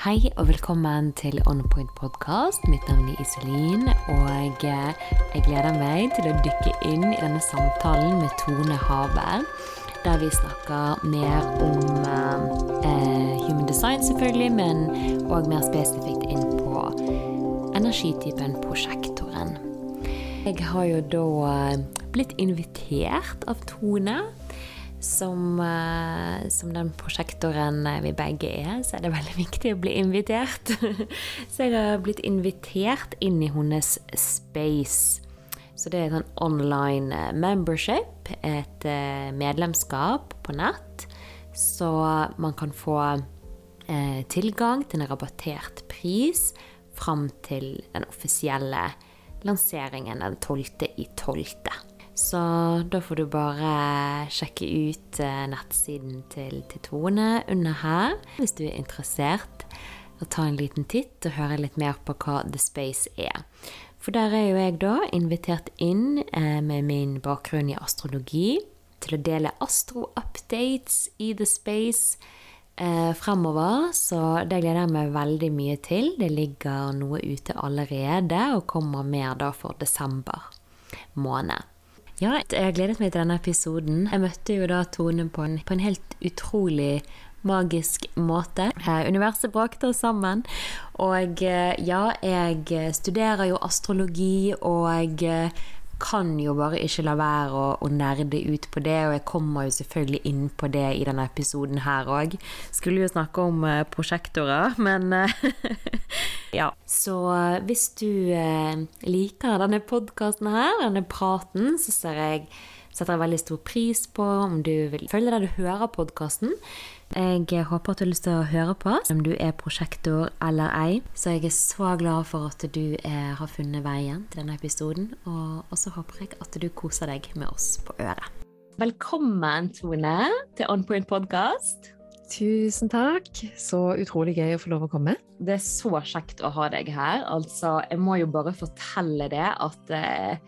Hei og velkommen til On Point podcast. Mitt navn er Iselin, og eh, jeg gleder meg til å dykke inn i denne samtalen med Tone Haber. Der vi snakker mer om eh, human design, selvfølgelig, men òg mer spesifikt inn på energitypen prosjektoren. Jeg har jo da eh, blitt invitert av Tone som, uh, som, den prosjektoren vi begge er, så er det veldig viktig å bli invitert. så jeg har blitt invitert inn i hennes space. Så det er et sånn online eh, membership, et medlemskap på nett. Så man kan få tilgang til en rabattert pris fram til den offisielle lanseringen den 12. i 12. Så da får du bare sjekke ut eh, nettsiden til, til Tone under her hvis du er interessert. Og ta en liten titt og høre litt mer på hva The Space er. For der er jo jeg da invitert inn eh, med min bakgrunn i astrologi til å dele astro-updates i The Space eh, fremover. Så det gleder jeg meg veldig mye til. Det ligger noe ute allerede og kommer mer da for desember måned. Ja, jeg har gledet meg til denne episoden. Jeg møtte jo da Tone på en, på en helt utrolig magisk måte. Eh, universet brakte oss sammen. Og eh, ja, jeg studerer jo astrologi, og eh, kan jo bare ikke la være å, å, nerde ut på det, og jeg kommer jo selvfølgelig inn på det i denne episoden her òg. Skulle jo snakke om uh, prosjektorer, men uh, ja. Så uh, hvis du liker denne podkasten her, denne praten, så ser jeg setter jeg veldig stor pris på om du vil følge der du hører podkasten. Jeg håper at du har lyst til å høre på, oss, om du er prosjektor eller ei. Så jeg er så glad for at du er, har funnet veien til denne episoden. Og så håper jeg at du koser deg med oss på øret. Velkommen, Tone, til On Point Podcast. Tusen takk. Så utrolig gøy å få lov å komme. Det er så kjekt å ha deg her. Altså, jeg må jo bare fortelle det at eh,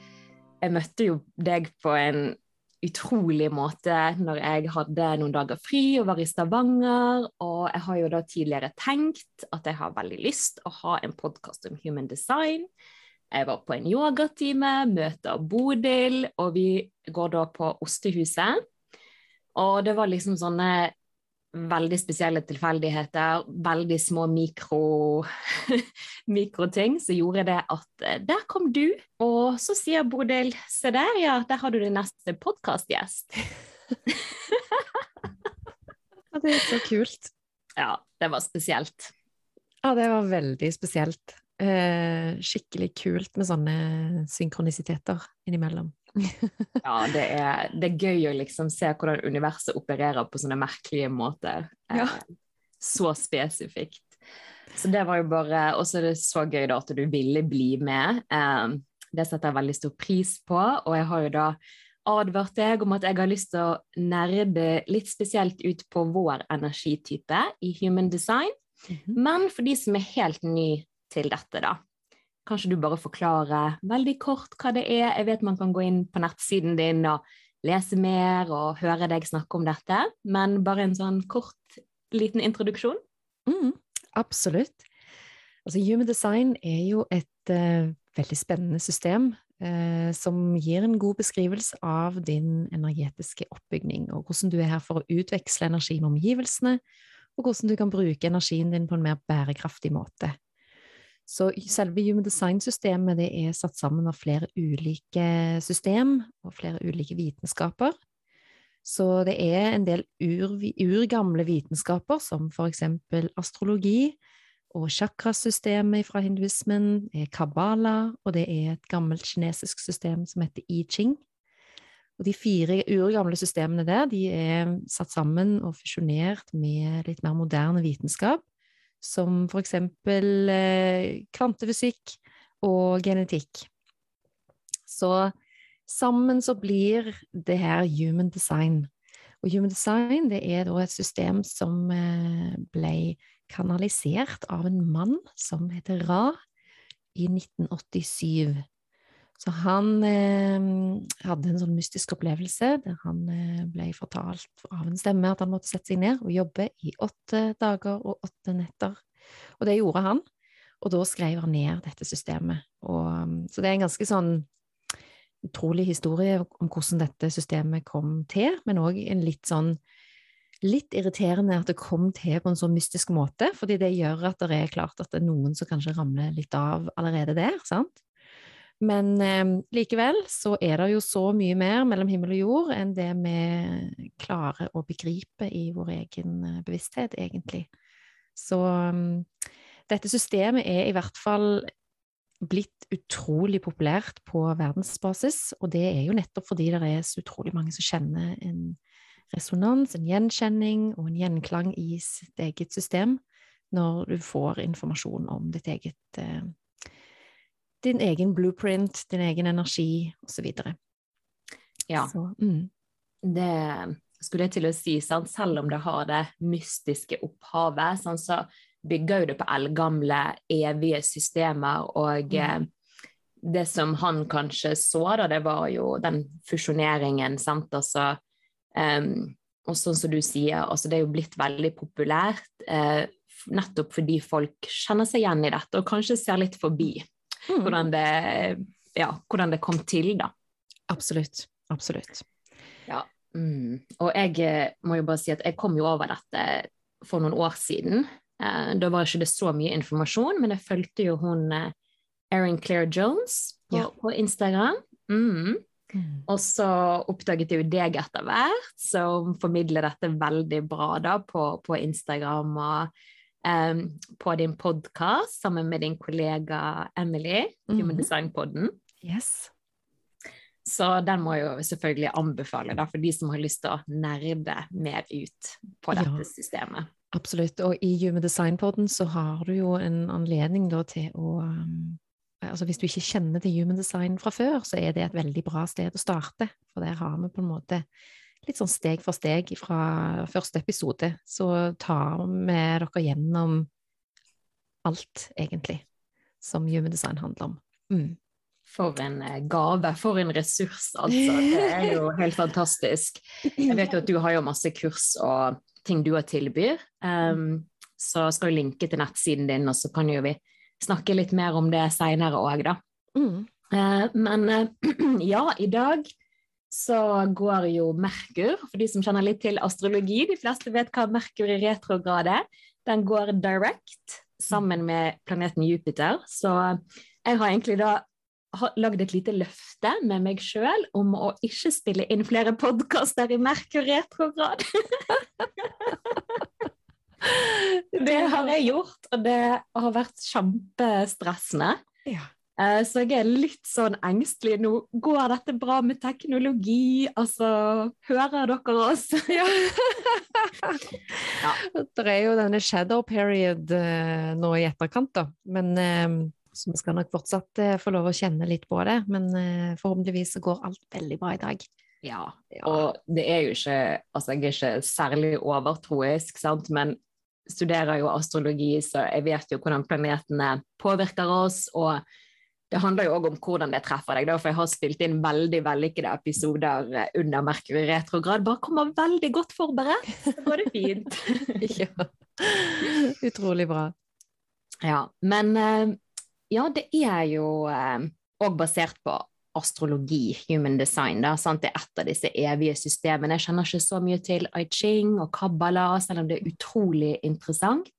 jeg møtte jo deg på en utrolig måte når jeg hadde noen dager fri og var i Stavanger. Og jeg har jo da tidligere tenkt at jeg har veldig lyst å ha en podkast om human design. Jeg var på en yogatime, møter Bodil, og vi går da på Ostehuset. Og det var liksom sånne veldig spesielle tilfeldigheter, veldig små mikro, mikroting, så gjorde det at eh, der kom du. Og så sier Bodil se der, ja, der har du din neste podkastgjest. ja, det er så kult. Ja, det var spesielt. Ja, det var veldig spesielt. Eh, skikkelig kult med sånne synkronisiteter innimellom. ja, det er, det er, gøy å liksom se hvordan universet opererer på sånne merkelige måter. Ja. Eh, så spesifikt. Så det var jo bare Og så er det så gøy da at du ville bli med. Eh, det setter jeg veldig stor pris på, og jeg har jo da advart deg om at jeg har lyst til å nerde litt spesielt ut på vår energitype i human design. -hmm. Men for de som er helt ny til dette, da, Kanskje du bare forklarer veldig kort hva det er. Jeg vet man kan gå inn på nettsiden din og lese mer og høre deg snakke om dette, men bare en sånn kort, liten introduksjon? Mm, absolutt. Altså, Human design er jo et uh, veldig spennende system uh, som gir en god beskrivelse av din energetiske oppbygning, og hvordan du er her for å utveksle energi med omgivelsene, og hvordan du kan bruke energien din på en mer bærekraftig måte. Så selve Human Design-systemet det er satt sammen av flere ulike system og flere ulike vitenskaper. Så det er en del ur, urgamle vitenskaper, som for eksempel astrologi og chakrasystemet fra hinduismen, er kabbala, og det er et gammelt kinesisk system som heter I Ching. Og de fire urgamle systemene der de er satt sammen og fusjonert med litt mer moderne vitenskap som for eksempel eh, kvantefysikk og genetikk. Så sammen så blir det her human design. Og human design det er da et system som eh, ble kanalisert av en mann som heter Ra i 1987. Så han eh, hadde en sånn mystisk opplevelse der han eh, ble fortalt av en stemme at han måtte sette seg ned og jobbe i åtte dager og åtte netter. Og det gjorde han. Og da skrev han ned dette systemet. Og, um, så det er en ganske sånn utrolig historie om hvordan dette systemet kom til, men òg en litt sånn litt irriterende at det kom til på en så mystisk måte, fordi det gjør at det er klart at det er noen som kanskje ramler litt av allerede der, sant? Men eh, likevel så er det jo så mye mer mellom himmel og jord enn det vi klarer å begripe i vår egen eh, bevissthet, egentlig. Så um, dette systemet er i hvert fall blitt utrolig populært på verdensbasis, og det er jo nettopp fordi det er så utrolig mange som kjenner en resonans, en gjenkjenning og en gjenklang i sitt eget system når du får informasjon om ditt eget eh, Din egen blueprint, din egen energi, osv. Ja. Så, mm. Det skulle jeg til å si, sant? selv om det har det mystiske opphavet, sånn, så bygger jo det på eldgamle, evige systemer. Og mm. eh, det som han kanskje så, da, det var jo den fusjoneringen, sant. Altså, um, og sånn som du sier, altså det er jo blitt veldig populært eh, nettopp fordi folk kjenner seg igjen i dette, og kanskje ser litt forbi mm. hvordan, det, ja, hvordan det kom til, da. Absolutt. Absolutt. Ja. Mm. Og jeg eh, må jo bare si at jeg kom jo over dette for noen år siden. Eh, da var ikke det så mye informasjon, men jeg fulgte jo hun eh, Erin Claire Jones på, ja. på Instagram. Mm. Mm. Og så oppdaget jeg jo deg etter hvert, som formidler dette veldig bra da på, på Instagram og um, på din podkast sammen med din kollega Emily, mm. Human Design-podden. Yes. Så den må jeg jo selvfølgelig anbefale da, for de som har lyst til å nerde mer ut på dette ja. systemet. Absolutt. Og i Human Design-poden så har du jo en anledning da til å altså Hvis du ikke kjenner til Human Design fra før, så er det et veldig bra sted å starte. For der har vi på en måte litt sånn steg for steg fra første episode. Så tar vi dere gjennom alt, egentlig, som Human Design handler om. Mm. For en eh, gave, for en ressurs, altså. Det er jo helt fantastisk. Jeg vet jo at du har jo masse kurs og ting du har tilbyr. Um, så skal vi linke til nettsiden din, og så kan jo vi snakke litt mer om det seinere òg, da. Mm. Uh, men uh, ja, i dag så går jo Merkur, for de som kjenner litt til astrologi, de fleste vet hva Merkur i retrograd er, den går direct sammen med planeten Jupiter. Så jeg har egentlig da lagd et lite løfte med meg sjøl om å ikke spille inn flere podkaster i Merkur retrograd. det har jeg gjort, og det har vært kjempestressende. Ja. Eh, så jeg er litt sånn engstelig nå. Går dette bra med teknologi? Altså, hører dere oss? ja. ja. Det er jo denne shadow period uh, nå i etterkant, da. Men uh, så vi skal nok fortsatt få lov å kjenne litt på det. Men forhåpentligvis så går alt veldig bra i dag. Ja, og det er jo ikke Altså, jeg er ikke særlig overtroisk, sant, men studerer jo astrologi, så jeg vet jo hvordan planetene påvirker oss. og det handler jo òg om hvordan det treffer deg, Da, for jeg har spilt inn veldig vellykkede episoder under Merkur i retrograd. Bare kommer veldig godt forberedt, så går det fint. ja. Utrolig bra. Ja, men eh, ja, det er jo òg eh, basert på astrologi, human design. Da, sant? Det er et av disse evige systemene. Jeg kjenner ikke så mye til I Ching og Kabbala, selv om det er utrolig interessant.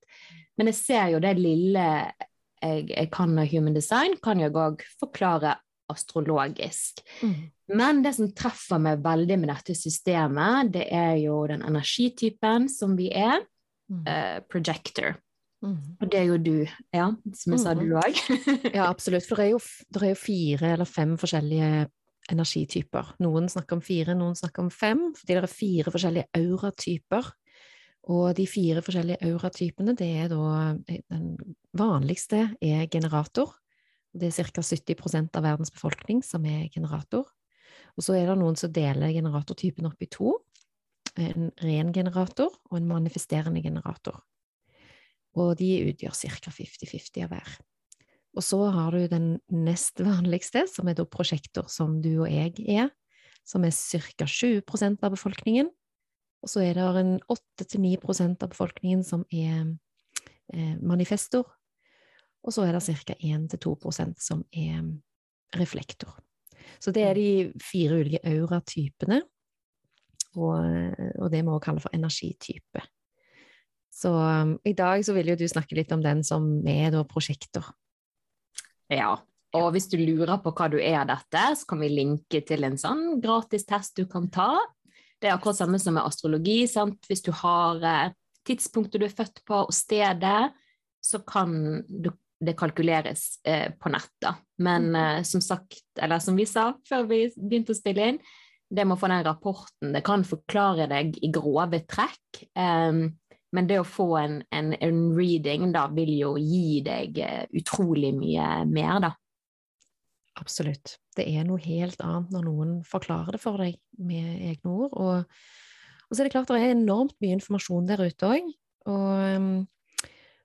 Men jeg ser jo det lille jeg, jeg kan human design, kan jeg òg forklare astrologisk. Mm. Men det som treffer meg veldig med dette systemet, det er jo den energitypen som vi er. Mm. Uh, projector. Mm. Og det er jo du, ja, som jeg sa, du òg. Mm. ja, absolutt. For det er, jo, det er, jo, fire eller fem forskjellige energityper. Noen snakker om fire, noen snakker om fem, fordi det er fire forskjellige auratyper. Og de fire forskjellige auratypene, det er da Den vanligste er generator. Det er ca. 70 av verdens befolkning som er generator. Og så er det noen som deler generatortypen opp i to. En ren generator og en manifesterende generator og de utgjør ca. 50-50 av hver. Og så har du den nest vanligste, som er da prosjektor, som du og jeg er, som er ca. 20% av befolkningen. Og så er det en 8-9% av befolkningen som er eh, manifestor, og så er det ca. 1-2% som er reflektor. Så det er de fire ulike auratypene, og, og det vi også kaller for energitype. Så um, i dag så vil jo du snakke litt om den som er da prosjektor. Ja, og hvis du lurer på hva du er dette, så kan vi linke til en sånn gratis test du kan ta. Det er akkurat samme som med astrologi. Sant? Hvis du har eh, tidspunktet du er født på og stedet, så kan det kalkuleres eh, på nett, da. Men mm. eh, som sagt, eller som vi sa før vi begynte å spille inn, det med å få den rapporten, det kan forklare deg i grove trekk. Um, men det å få en, en, en, reading da vil jo gi deg utrolig mye mer, da. Absolutt. Det er noe helt annet når noen forklarer det for deg med egne ord. Og, og så er det klart det er enormt mye informasjon der ute òg. Og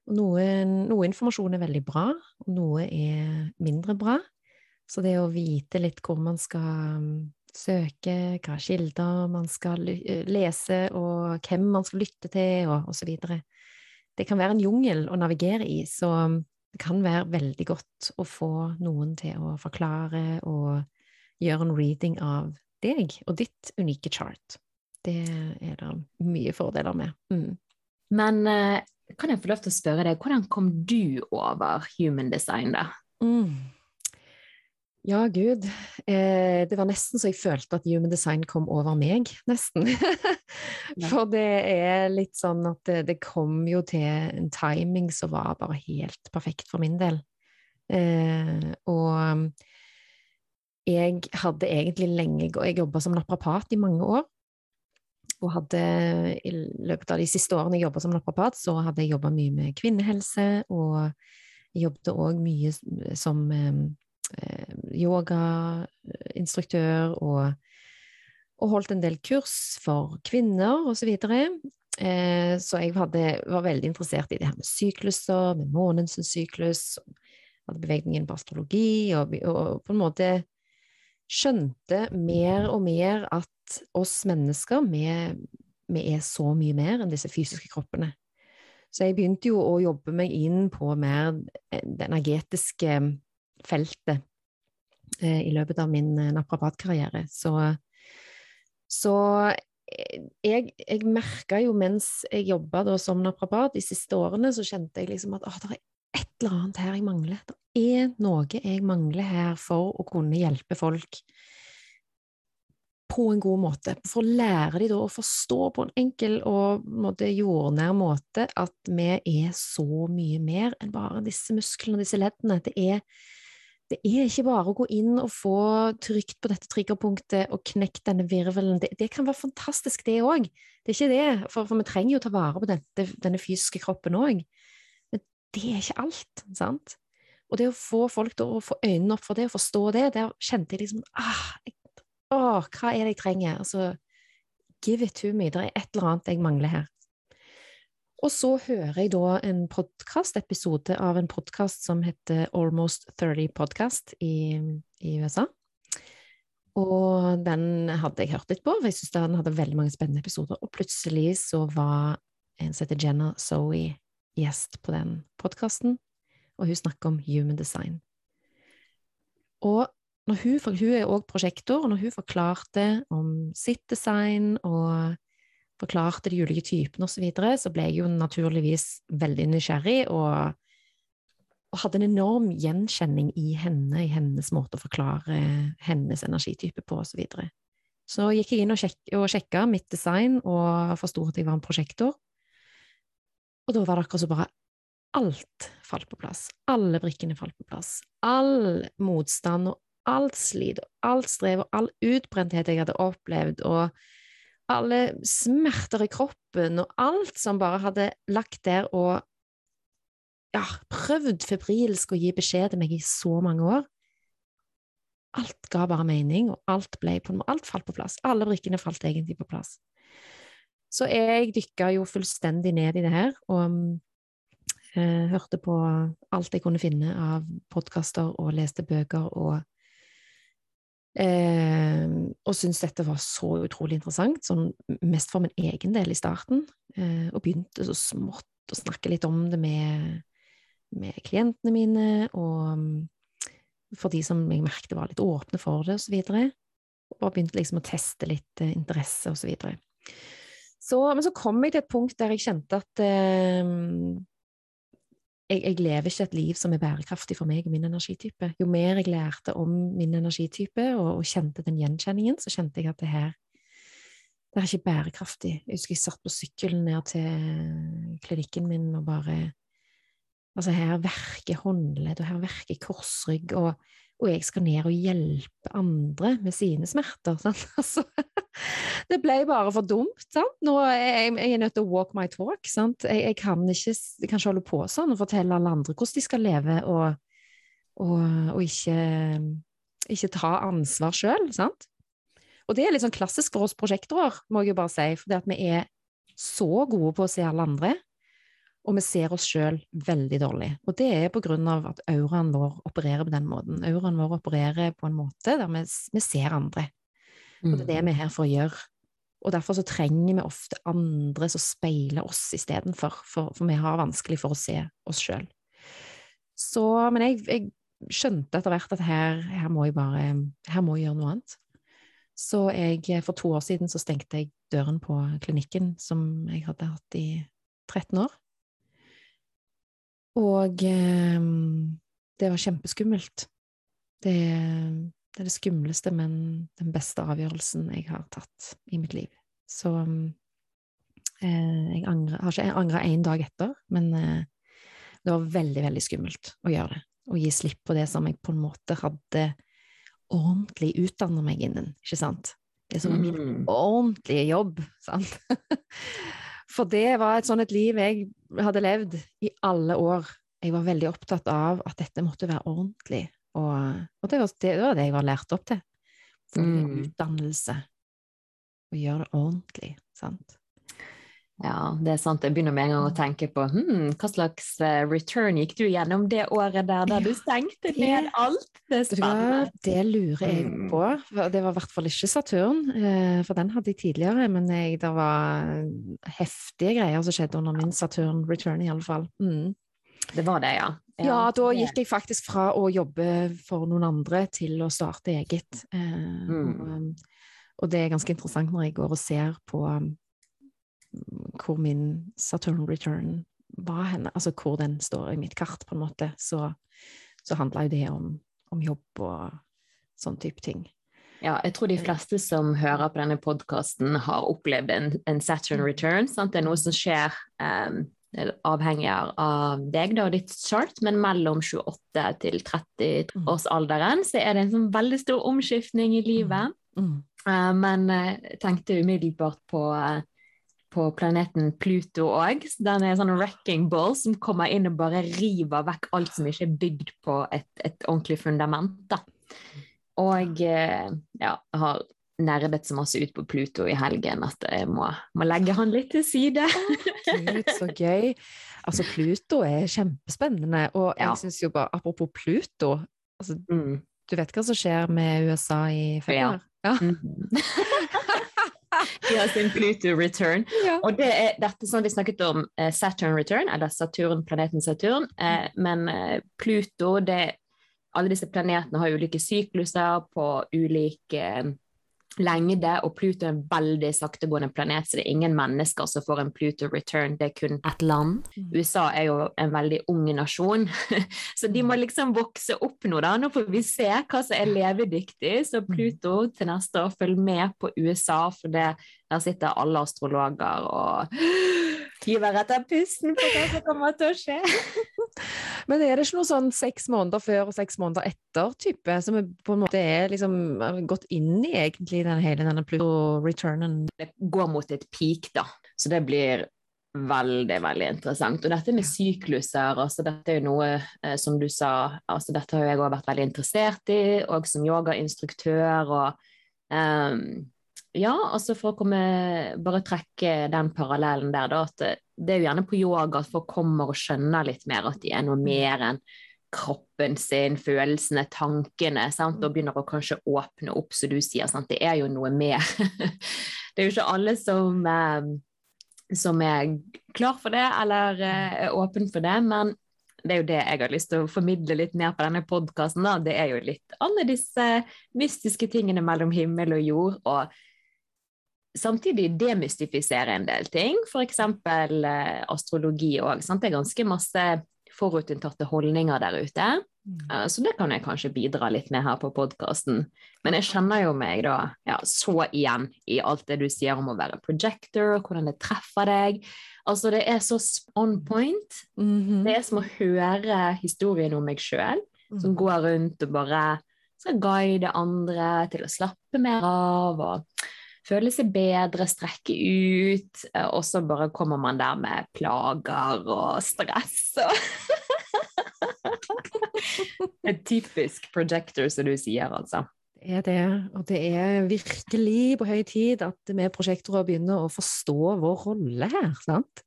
og noe, noe, informasjon er veldig bra, og noe er mindre bra. Så det å vite litt hvor man skal um, søke, hva kilder man skal eh, lese, og hvem man skal lytte til, og osv. Det kan være en jungel å navigere i, så um, det kan være veldig godt å få noen til å forklare og gjøre en reading av deg og ditt unike chart. Det er det mye fordeler med. Mm. Men eh, kan jeg få lov til å spørre deg, hvordan kom du over human design, da? Mm. Ja, gud. Eh, det var nesten så jeg følte at human design kom over meg, nesten. For det er litt sånn at det, det, kom jo til en timing som var bare helt perfekt for min del. Eh, og jeg hadde egentlig lenge Jeg jobba som naprapat i mange år og hadde i løpet av de siste årene jeg jobba som naprapat, så hadde jeg jobba mye med kvinnehelse, og jeg jobbet òg mye som eh, yogainstruktør og, og holdt en del kurs for kvinner, og så videre. Eh, så jeg hadde, var veldig interessert i det her med sykluser, med månens syklus, hadde bevegningen på astrologi, og, og på en måte skjønte mer og mer at oss mennesker, vi, er så mye mer enn disse fysiske kroppene. Så jeg begynte jo å jobbe meg inn på mer det energetiske feltet eh, i løpet av min eh, naprapatkarriere. Så, så eh, jeg, jeg merka jo mens jeg jobba som naprapat de siste årene, så kjente jeg liksom at det er et eller annet her jeg mangler. Det er noe jeg mangler her for å kunne hjelpe folk på en god måte. For å lære dem da å forstå på en enkel og måte, jordnær måte at vi er så mye mer enn bare disse musklene og disse leddene. Det er, det er ikke bare å gå inn og få trykt på dette triggerpunktet og knekt denne virvelen. Det, det kan være fantastisk, det òg. Det er ikke det, for, for, vi trenger jo å ta vare på dette, denne fysiske kroppen òg det er ikke alt, sant? Og det å få folk til å få øynene opp for det, og forstå det, der kjente jeg liksom ah, jeg, Å, hva er det jeg trenger? Altså, give it to me. Det er et eller annet jeg mangler her. Og så hører jeg da en podkastepisode av en podkast som heter Almost 30 Podcast i, i, USA. Og den hadde jeg hørt litt på, for jeg syns den hadde veldig mange spennende episoder. Og plutselig så var en som heter Jenna Zoe gjest på den podkasten, og hun snakker om human design. Og hun, hun er òg prosjektor, og når hun forklarte om sitt design og forklarte de ulike typene osv., så, videre, så ble jeg jo naturligvis veldig nysgjerrig og, og, hadde en enorm gjenkjenning i henne, i hennes måte å forklare hennes energitype på osv. Så, videre. så gikk jeg inn og, sjek og sjekka mitt design og forsto at jeg var en prosjektor. Og da var det akkurat så bare alt falt på plass. Alle brikkene falt på plass. All motstand og alt slit og alt strev og all utbrenthet jeg hadde opplevd, og alle smerter i kroppen og alt som bare hadde lagt der og ja, prøvd febrilsk å gi beskjed til meg i så mange år. Alt ga bare mening, og alt ble på Alt falt på plass. Alle brikkene falt egentlig på plass. Så jeg dykka jo fullstendig ned i det her, og eh, hørte på alt jeg kunne finne av podkaster og leste bøker, og eh, og syntes dette var så utrolig interessant, sånn mest for min egen del i starten, eh, og begynte så smått å snakke litt om det med, med klientene mine, og for de som jeg merket var litt åpne for det, og. Og begynte liksom å teste litt eh, interesse, og så. Så, men så kom jeg til et punkt der jeg kjente at eh, jeg, jeg, lever ikke et liv som er bærekraftig for meg og min energitype. Jo mer jeg lærte om min energitype og, og kjente den gjenkjenningen, så kjente jeg at det her det er ikke bærekraftig. Jeg husker jeg satt på sykkelen ned til klinikken min og bare Altså, her verker håndledd, og her verker korsrygg, og, og, jeg skal ned og hjelpe andre med sine smerter. Altså, det ble bare for dumt. Sant? Nå er jeg, jeg er nødt til å walk my talk. Jeg, jeg, kan ikke, jeg holde på sånn og fortelle alle andre hvordan de skal leve, og, og, og ikke, ikke, ta ansvar sjøl. Og det er litt sånn klassisk for oss prosjektorer, må jeg jo bare si, fordi at vi er så gode på å se alle andre, og vi ser oss sjøl veldig dårlig. Og det er på grunn av at auraen vår opererer på den måten. Auraen vår opererer på en måte der vi, vi ser andre. Og det er det mm. vi er her for å gjøre. Og derfor så trenger vi ofte andre som speiler oss istedenfor, for, for vi har vanskelig for å se oss sjøl. Så Men jeg, jeg, skjønte etter hvert at her, her, må jeg bare Her må jeg gjøre noe annet. Så jeg, for to år siden så stengte jeg døren på klinikken som jeg hadde hatt i 13 år. Og eh, det var kjempeskummelt. Det, det, er det skumleste, men den beste avgjørelsen jeg har tatt i mitt liv. Så eh, jeg angrer, har ikke angra én dag etter, men eh, det var veldig, veldig skummelt å gjøre det. Å gi slipp på det som jeg på en måte hadde ordentlig utdanna meg innen, ikke sant? Det som var min mm. ordentlige jobb, sant? For det var et sånn et liv jeg hadde levd i alle år. Jeg var veldig opptatt av at dette måtte være ordentlig, og, og det, var, det, var, det, jeg var lært opp til. For mm. utdannelse, Å gjøre det ordentlig, sant. Ja, det er sant. Jeg begynner med en gang å tenke på hmm, hva slags eh, return gikk du gjennom det året der, der du stengte ned alt? Det er spennende. Det lurer jeg hmm. på. Det var i hvert fall ikke Saturn, eh, for den hadde jeg tidligere. Men jeg, det var heftige greier som skjedde under min Saturn return, i alle fall. Mm. Det var det, ja. Ja, ja da gikk jeg faktisk fra å jobbe for noen andre til å starte eget. Eh, mm. og, og det er ganske interessant når jeg går og ser på hvor min Saturn return var henne, altså hvor den står i mitt kart, på en måte, så, så handla jo det om, om, jobb og sånn type ting. Ja, jeg tror de fleste som hører på denne podkasten, har opplevd en, en Saturn mm. return. Sant? Det er noe som skjer um, avhengig av deg da, og ditt chart, men mellom 28 til 30-årsalderen alderen så er det en sånn veldig stor omskiftning i livet. Mm. Mm. Uh, men jeg tenkte umiddelbart på uh, på planeten Pluto òg. Den er en sånn wrecking ball som kommer inn og bare river vekk alt som ikke er bygd på et, et ordentlig fundament. Da. Og eh, ja, har nerdet så masse ut på Pluto i helgen at jeg må, må legge han litt til side. Gud, så gøy. Altså, Pluto er kjempespennende, og jeg ja. syns jo bare Apropos Pluto altså, mm. Du vet hva som skjer med USA i februar? Ja. ja. Mm. De har sin Pluto return. Ja. Og det er dette som vi snakket om eh, Saturn return, eller Saturn, planeten Saturn. Eh, mm. men eh, Pluto, det Alle disse planetene har ulike sykluser på ulike lengde, og Pluto er en veldig saktegående planet, så det er ingen mennesker som får en Pluto return, det er kun ett land. Mm. USA er jo en veldig ung nasjon, så de må mm. liksom vokse opp nå, da. Nå får vi se hva som er levedyktig, så mm. Pluto til neste år følger med på USA, for det, der sitter alle astrologer og hiver etter pusten på hva som kommer til å skje. Men er det ikke noe sånn seks måneder før og seks måneder etter-type, som på en måte er liksom gått inn i egentlig den hele denne Pluto-returnen? Det går mot et peak, da, så det blir veldig, veldig interessant. Og dette med sykluser, altså dette er jo noe eh, som du sa, altså dette har jeg òg vært veldig interessert i, og som yogainstruktør og um, ja, altså for å komme, bare trekke den parallellen der, da, at det er jo gjerne på yoga at folk kommer og skjønner litt mer at de er noe mer enn kroppen sin, følelsene, tankene, sant? og begynner å kanskje åpne opp, som du sier. Sant? Det er jo noe mer. det er jo ikke alle som eh, som er klar for det, eller eh, er åpen for det. Men det er jo det jeg har lyst til å formidle litt mer på denne podkasten. Det er jo litt alle disse mystiske tingene mellom himmel og jord. og samtidig demystifisere en del ting, f.eks. Eh, astrologi òg. Det er ganske masse forutinntatte holdninger der ute. Mm. Eh, så det kan jeg kanskje bidra litt med her på podkasten. Men jeg kjenner jo meg da ja, så igjen i alt det du sier om å være projector, hvordan det treffer deg. Altså, det er så on point. Mm -hmm. Det er som å høre historien om meg sjøl, som mm. går rundt og bare skal guide andre til å slappe mer av. og føle seg bedre, strekke ut, eh, og så bare kommer man der med plager og stress og Et typisk projector, som du sier, altså. Det er det, og det er virkelig på høy tid at vi prosjektorer begynner å forstå vår rolle her, sant?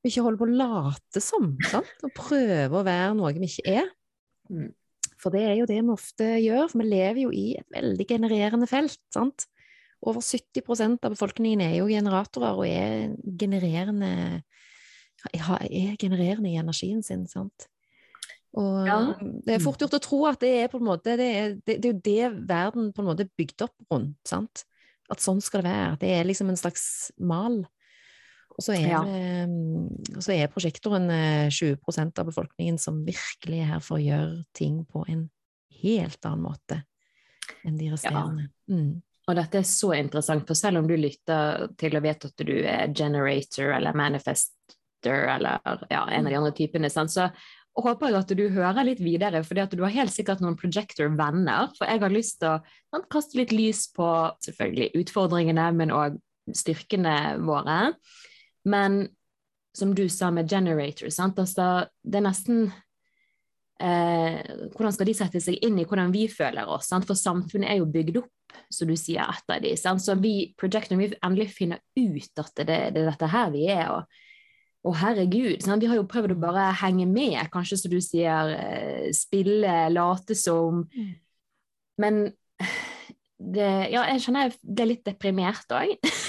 Vi ikke holder på å late som, sant? og prøve å være noe vi ikke er. Mm. For det er jo det vi ofte gjør, for vi lever jo i et veldig genererende felt. sant? Over 70% av befolkningen er jo generatorer og er genererende, er genererende i energien sin, sant. Og ja. det er fort gjort å tro at det er på en måte det er, det, det er jo det verden på en måte er bygd opp rundt, sant. At sånn skal det være. Det er liksom en slags mal. Og så er, ja. så er prosjektoren 20 eh, av befolkningen som virkelig er her for å gjøre ting på en helt annen måte enn de resterende. Ja. Mm. Og dette er så interessant, for selv om du lytter til og vet at du er generator eller manifester eller ja, en av de andre typene, så håper jeg at du hører litt videre, for du har helt sikkert noen projector-venner. For jeg har lyst til å kaste litt lys på selvfølgelig utfordringene, men òg styrkene våre. Men som du sa med generator, altså, det er nesten eh, Hvordan skal de sette seg inn i hvordan vi føler oss? Sant? For samfunnet er jo bygd opp som du sier, etter de. Sant? Så vi projector, vi endelig finner ut at det, det er dette her vi er. og å, herregud. Sant? Vi har jo prøvd å bare henge med, kanskje som du sier, eh, spille, late som. Mm. Men det, ja, jeg kjenner jeg ble litt deprimert òg.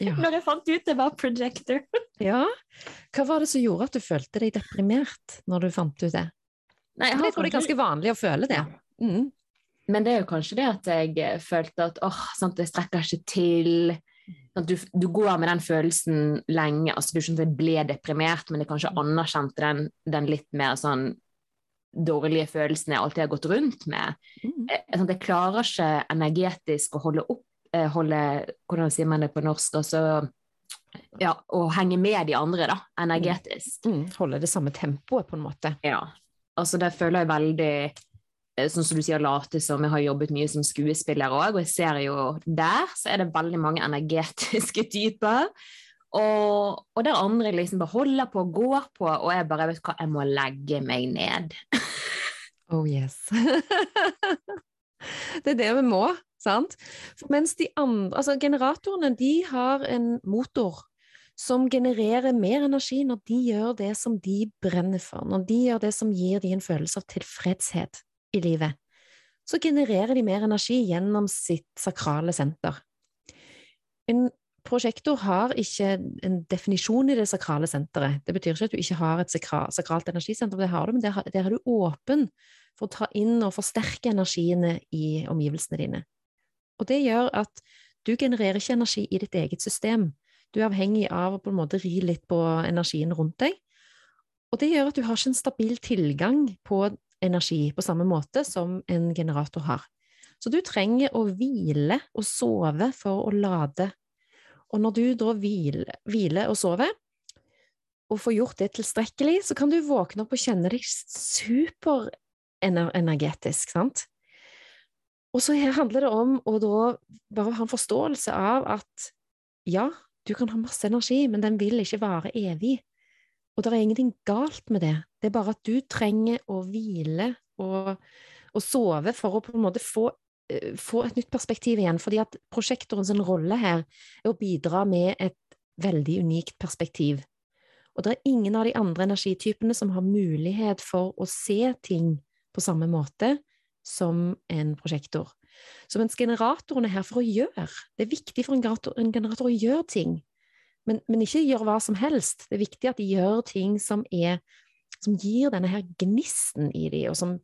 Ja. Når jeg fant ut det var projector. ja. Hva var det som gjorde at du følte deg deprimert når du fant ut det? Nei, jeg, jeg tror det er ganske vanlig å føle det. Mm. Men det er jo kanskje det at jeg eh, følte at åh, sant, jeg strekker ikke til. Du, du, går med den følelsen lenge. altså Du skjønner at jeg ble deprimert, men jeg kanskje mm. anerkjente den, den litt mer sånn dårlige følelsen jeg alltid har gått rundt med. Mm. Jeg, eh, sånn, jeg, klarer ikke energetisk å holde opp eh, holde, Hvordan sier man det på norsk? altså ja, Å henge med de andre, da, energetisk. Mm. Mm. Holde det samme tempoet, på en måte. Ja. Altså, det føler jeg veldig Eh, sånn som du sier, late som. Jeg har jobbet mye som skuespiller òg, og jeg ser jo der så er det veldig mange energetiske typer. Og, og der andre liksom bare holder på og går på, og jeg bare vet hva, jeg må legge meg ned. oh yes. det er det vi må, sant? Mens de andre, altså generatorene, de har en motor som genererer mer energi når de gjør det som de brenner for, når de gjør det som gir dem en følelse av tilfredshet i livet, så genererer de mer energi gjennom sitt sakrale senter. En prosjektor har ikke en definisjon i det sakrale senteret. Det betyr ikke at du ikke har et sakralt energisenter, det har du, men der er du åpen for å ta inn og forsterke energiene i omgivelsene dine. Og det gjør at du genererer ikke energi i ditt eget system. Du er avhengig av å på en måte ri litt på energien rundt deg. Og det gjør at du har ikke en stabil tilgang på energi på samme måte som en generator har. Så du trenger å hvile og sove for å lade. Og når du da hviler, hviler og sover, og får gjort det tilstrekkelig, så kan du våkne opp og kjenne deg superenergetisk, sant? Og så handler det om å da bare ha en forståelse av at ja, du kan ha masse energi, men den vil ikke vare evig. Og det er ingenting galt med det, det er bare at du trenger å hvile og, og sove for å på en måte få, eh, få, et nytt perspektiv igjen, fordi at prosjektorens rolle her er å bidra med et veldig unikt perspektiv. Og det er ingen av de andre energitypene som har mulighet for å se ting på samme måte som en prosjektor. Så mens generatoren er her for å gjøre, det er viktig for en generator, en generator å gjøre ting, Men, men, ikke gjør hva som helst. Det er viktig at de gjør ting som, er, som gir denne her gnisten i dem, og som,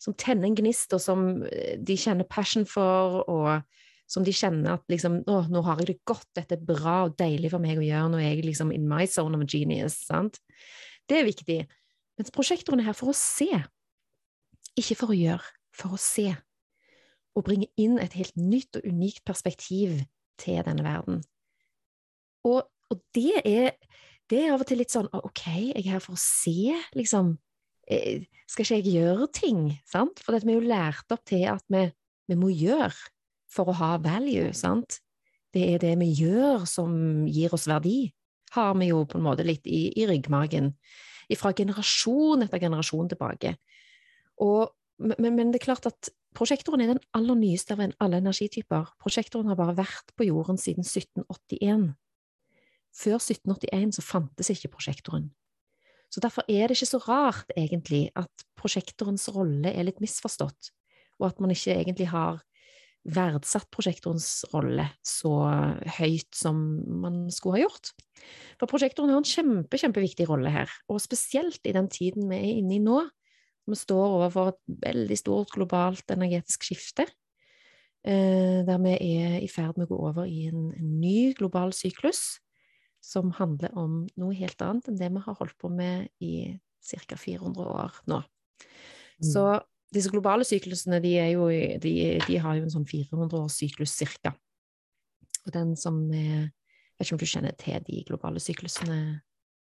som, tenner en gnist, og som eh, de kjenner passion for, og som de kjenner at liksom, å, nå har jeg det godt, dette er bra og deilig for meg å gjøre, nå er jeg liksom in my zone of genius. sant? Det er viktig. Mens prosjektoren er her for å se, ikke for å gjøre, for å se. Og bringe inn et helt nytt og unikt perspektiv til denne verden. Og, og det, er, det, er, av og til litt sånn OK, jeg er her for å se, liksom. Eh, skal ikke jeg gjøre ting? Sant? For vi er jo lært opp til at vi, vi må gjøre for å ha value, sant? Det er det vi gjør som gir oss verdi, har vi jo på en måte litt i, i ryggmargen. Fra generasjon etter generasjon tilbake. Og, men, men, det er klart at prosjektoren er den aller nyeste av alle energityper. Prosjektoren har bare vært på jorden siden 1781. Før 1781 så fantes ikke prosjektoren. Så derfor er det ikke så rart, egentlig, at prosjektorens rolle er litt misforstått, og at man ikke egentlig har verdsatt prosjektorens rolle så høyt som man skulle ha gjort. For prosjektoren har en kjempe, kjempeviktig rolle her, og spesielt i den tiden vi er inne i nå. Vi står overfor et veldig stort globalt energetisk skifte, eh, der vi er i ferd med å gå over i en, ny global syklus som handler om noe helt annet enn det vi har holdt på med i ca. 400 år nå. Mm. Så disse globale syklusene de, jo, de, de har jo en sånn 400 års syklus cirka. Og den som er Jeg vet ikke om du kjenner til de globale syklusene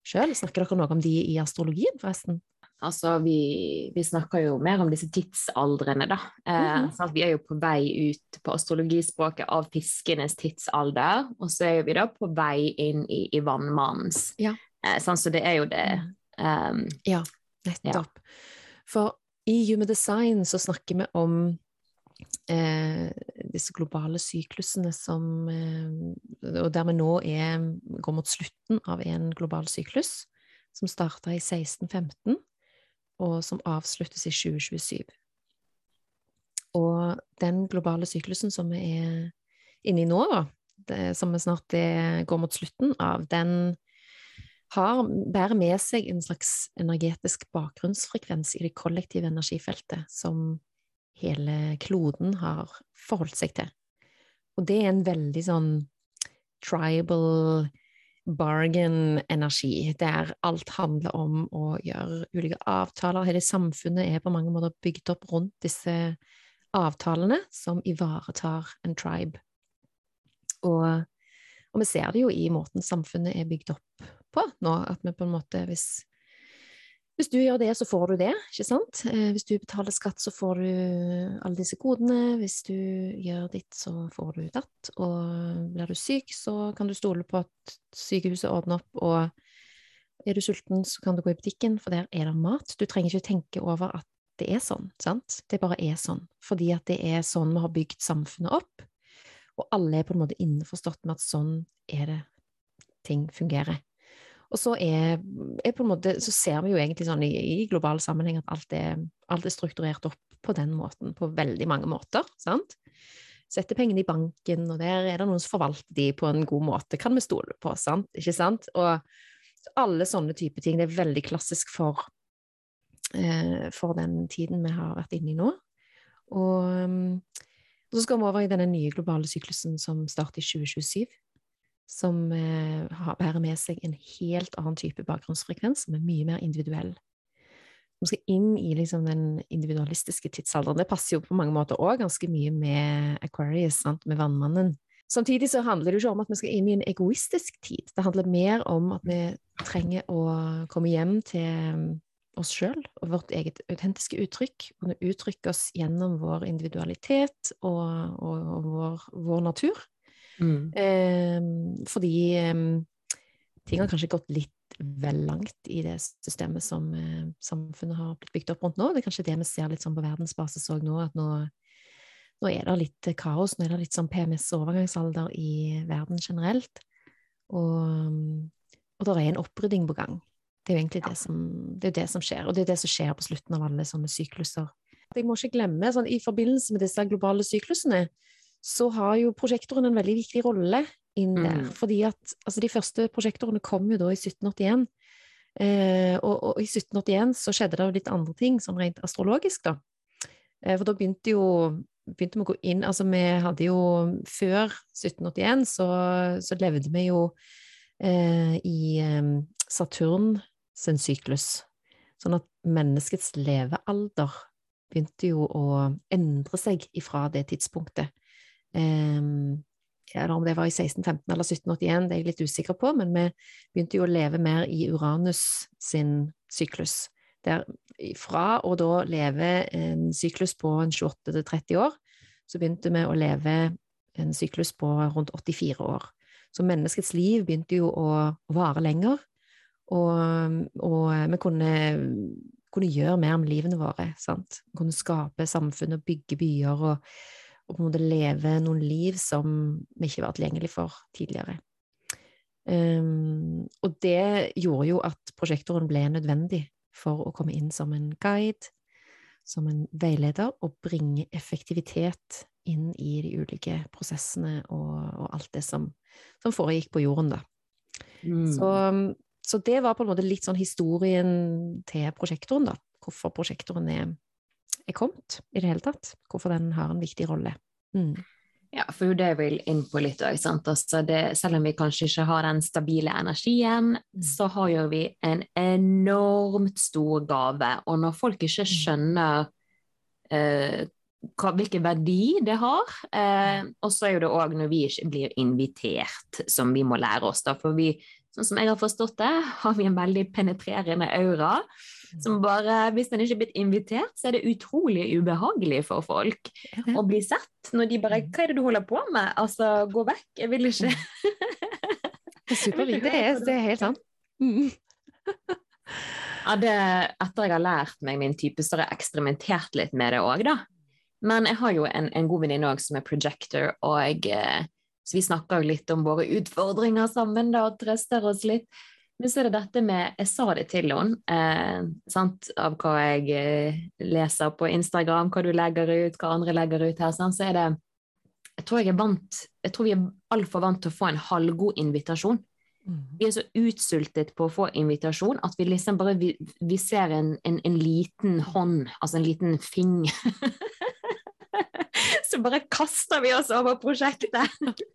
sjøl? Snakker dere noe om de i astrologien, forresten? Altså, vi, vi snakker jo mer om disse tidsaldrene, da. Eh, mm -hmm. vi er jo på vei ut på astrologispråket av fiskenes tidsalder, og så er vi da på vei inn i, i vannmannens. Ja. Eh, sånn, så det er jo det um, Ja, nettopp. Ja. For i Human Design så snakker vi om eh, disse globale syklusene som eh, Og der vi nå er, går mot slutten av en global syklus, som starta i 1615, og som avsluttes i 2027. Og den globale syklusen som vi er inne i nå, det, som vi snart det, går mot slutten av, den har, bærer med seg en slags energetisk bakgrunnsfrekvens i det kollektive energifeltet som hele kloden har forholdt seg til. Og det er en veldig sånn tribal bargain-energi, der alt handler om å gjøre ulike avtaler. Hele samfunnet er på mange måter bygd opp rundt disse avtalene som ivaretar en tribe. Og, og vi ser det jo i måten samfunnet er bygd opp på nå. At vi på en måte hvis, hvis du gjør det, så får du det, ikke sant? Eh, hvis du betaler skatt, så får du alle disse kodene. Hvis du gjør ditt, så får du datt. Og blir du syk, så kan du stole på at sykehuset ordner opp. Og er du sulten, så kan du gå i butikken, for der er det mat. Du trenger ikke tenke over at det er sånn, sant? Det bare er sånn. Fordi at det er sånn vi har bygd samfunnet opp. Og alle er på en måte innforstått med at sånn er det ting fungerer. Og så, er, er måte, så ser vi jo egentlig sånn i, i global sammenheng at alt er, alt er, strukturert opp på den måten, på veldig mange måter. sant? Setter pengene i banken, og der er det noen som forvalter de på en god måte, kan vi stole på, sant? ikke sant? Og alle sånne type ting. Det er veldig klassisk for, eh, for den tiden vi har vært inne i nå. Og, og så skal vi over i denne nye globale syklusen som starter i 2027 som eh, bærer med seg en helt annen type bakgrunnsfrekvens, som er mye mer individuell. Vi skal inn i liksom, den individualistiske tidsalderen. Det passer jo på mange måter òg ganske mye med Aquarius, sant? med vannmannen. Samtidig så handler det jo ikke om at vi skal inn i en egoistisk tid. Det handler mer om at vi trenger å komme hjem til oss sjøl og vårt eget autentiske uttrykk. Kunne uttrykke oss gjennom vår individualitet og, og, og vår, vår, natur. Mm. Eh, fordi eh, ting har kanskje gått litt vel langt i det systemet som eh, samfunnet har blitt bygd opp rundt nå. Det er kanskje det vi ser litt sånn på verdensbasis òg nå, at nå, nå, er det litt kaos. Nå er det litt sånn PMS-overgangsalder i verden generelt. Og, og det er en opprydding på gang. Det er jo egentlig det som, det, det som, skjer, og det er det som skjer på slutten av alle sånne sykluser. Jeg må ikke glemme, sånn, I forbindelse med disse globale syklusene så har jo prosjektoren en veldig viktig rolle inn der. Mm. Fordi at altså, de første prosjektorene kom jo da i 1781. Eh, og, og i 1781 så skjedde det jo litt andre ting, sånn rent astrologisk, da. Eh, for da begynte jo begynte vi å gå inn Altså, vi hadde jo Før 1781 så, så levde vi jo eh, i eh, Saturn sin syklus. Sånn at menneskets levealder begynte jo å endre seg ifra det tidspunktet. Eller om det var i 1615 eller 1781, det er jeg litt usikker på, men vi begynte jo å leve mer i Uranus sin syklus. Der fra å da leve en syklus på en 28-30 år, så begynte vi å leve en syklus på rundt 84 år. Så menneskets liv begynte jo å, vare lenger, og, og vi kunne, kunne, gjøre mer med livene våre. Sant? Vi kunne skape samfunn og bygge byer og, og på en måte leve noen liv som vi ikke var tilgjengelig for tidligere. Um, og det gjorde jo at prosjektoren ble nødvendig for å komme inn som en guide, som en veileder, og bringe effektivitet inn i de ulike prosessene og, og alt det som, som, foregikk på jorden, da. Mm. Så, så, det var på en måte litt sånn historien til prosjektoren, da. Hvorfor prosjektoren er, er kommet i det hele tatt. Hvorfor den har en viktig rolle. Mm. Ja, for det jeg vil inn på litt òg. Altså selv om vi kanskje ikke har den stabile energien, mm. så har jo vi en enormt stor gave. Og når folk ikke mm. skjønner eh, hva, hvilken verdi det har eh, Og så er jo det òg når vi ikke blir invitert, som vi må lære oss. Da, for vi, sånn som jeg har forstått det, har vi en veldig penetrerende aura. Som bare, Hvis en ikke er blitt invitert, så er det utrolig ubehagelig for folk å bli sett. Når de bare 'Hva er det du holder på med?' Altså, gå vekk. Jeg vil ikke Det er superviktig. Det, er, det er helt sant. Mm. ja, det, etter jeg har lært meg min type, så har jeg eksperimentert litt med det òg, da. Men jeg har jo en, en god venninne òg som er projector, og jeg, eh, så vi snakker jo litt om våre utfordringer sammen da, og trøster oss litt. Men så er det dette med Jeg sa det til henne, eh, av hva jeg eh, leser på Instagram, hva du legger ut, hva andre legger ut her. Sant? Så er det Jeg tror jeg vant Jeg tror vi er altfor vant til å få en halvgod invitasjon. Mm. Vi er så utsultet på å få invitasjon at vi liksom bare vi, vi ser en, en, en, liten hånd, altså en liten finger Så bare kaster vi oss over prosjektet.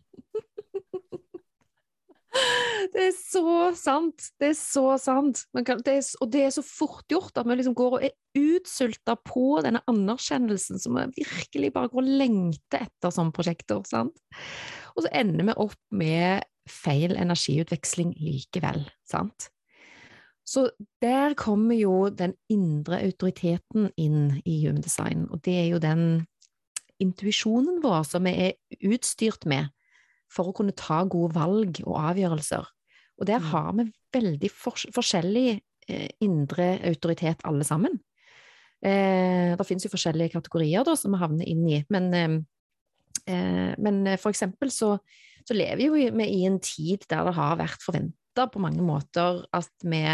Det er så sant! Det er så sant. Kan, det er, og det er så fort gjort at vi liksom går og er utsulta på denne anerkjennelsen som vi virkelig bare går og lengter etter som prosjekter. Sant? Og så ender vi opp med feil energiutveksling likevel. Sant? Så der kommer jo den indre autoriteten inn i Human Design, og det er jo den intuisjonen vår som vi er utstyrt med for å kunne ta gode valg og avgjørelser. Og der mm. har vi veldig forskjellig eh, indre autoritet alle sammen. Eh, det finnes jo forskjellige kategorier da, som vi havner inn i, men, eh, men for eksempel så, så lever vi jo i en tid der det har vært forventa på mange måter at vi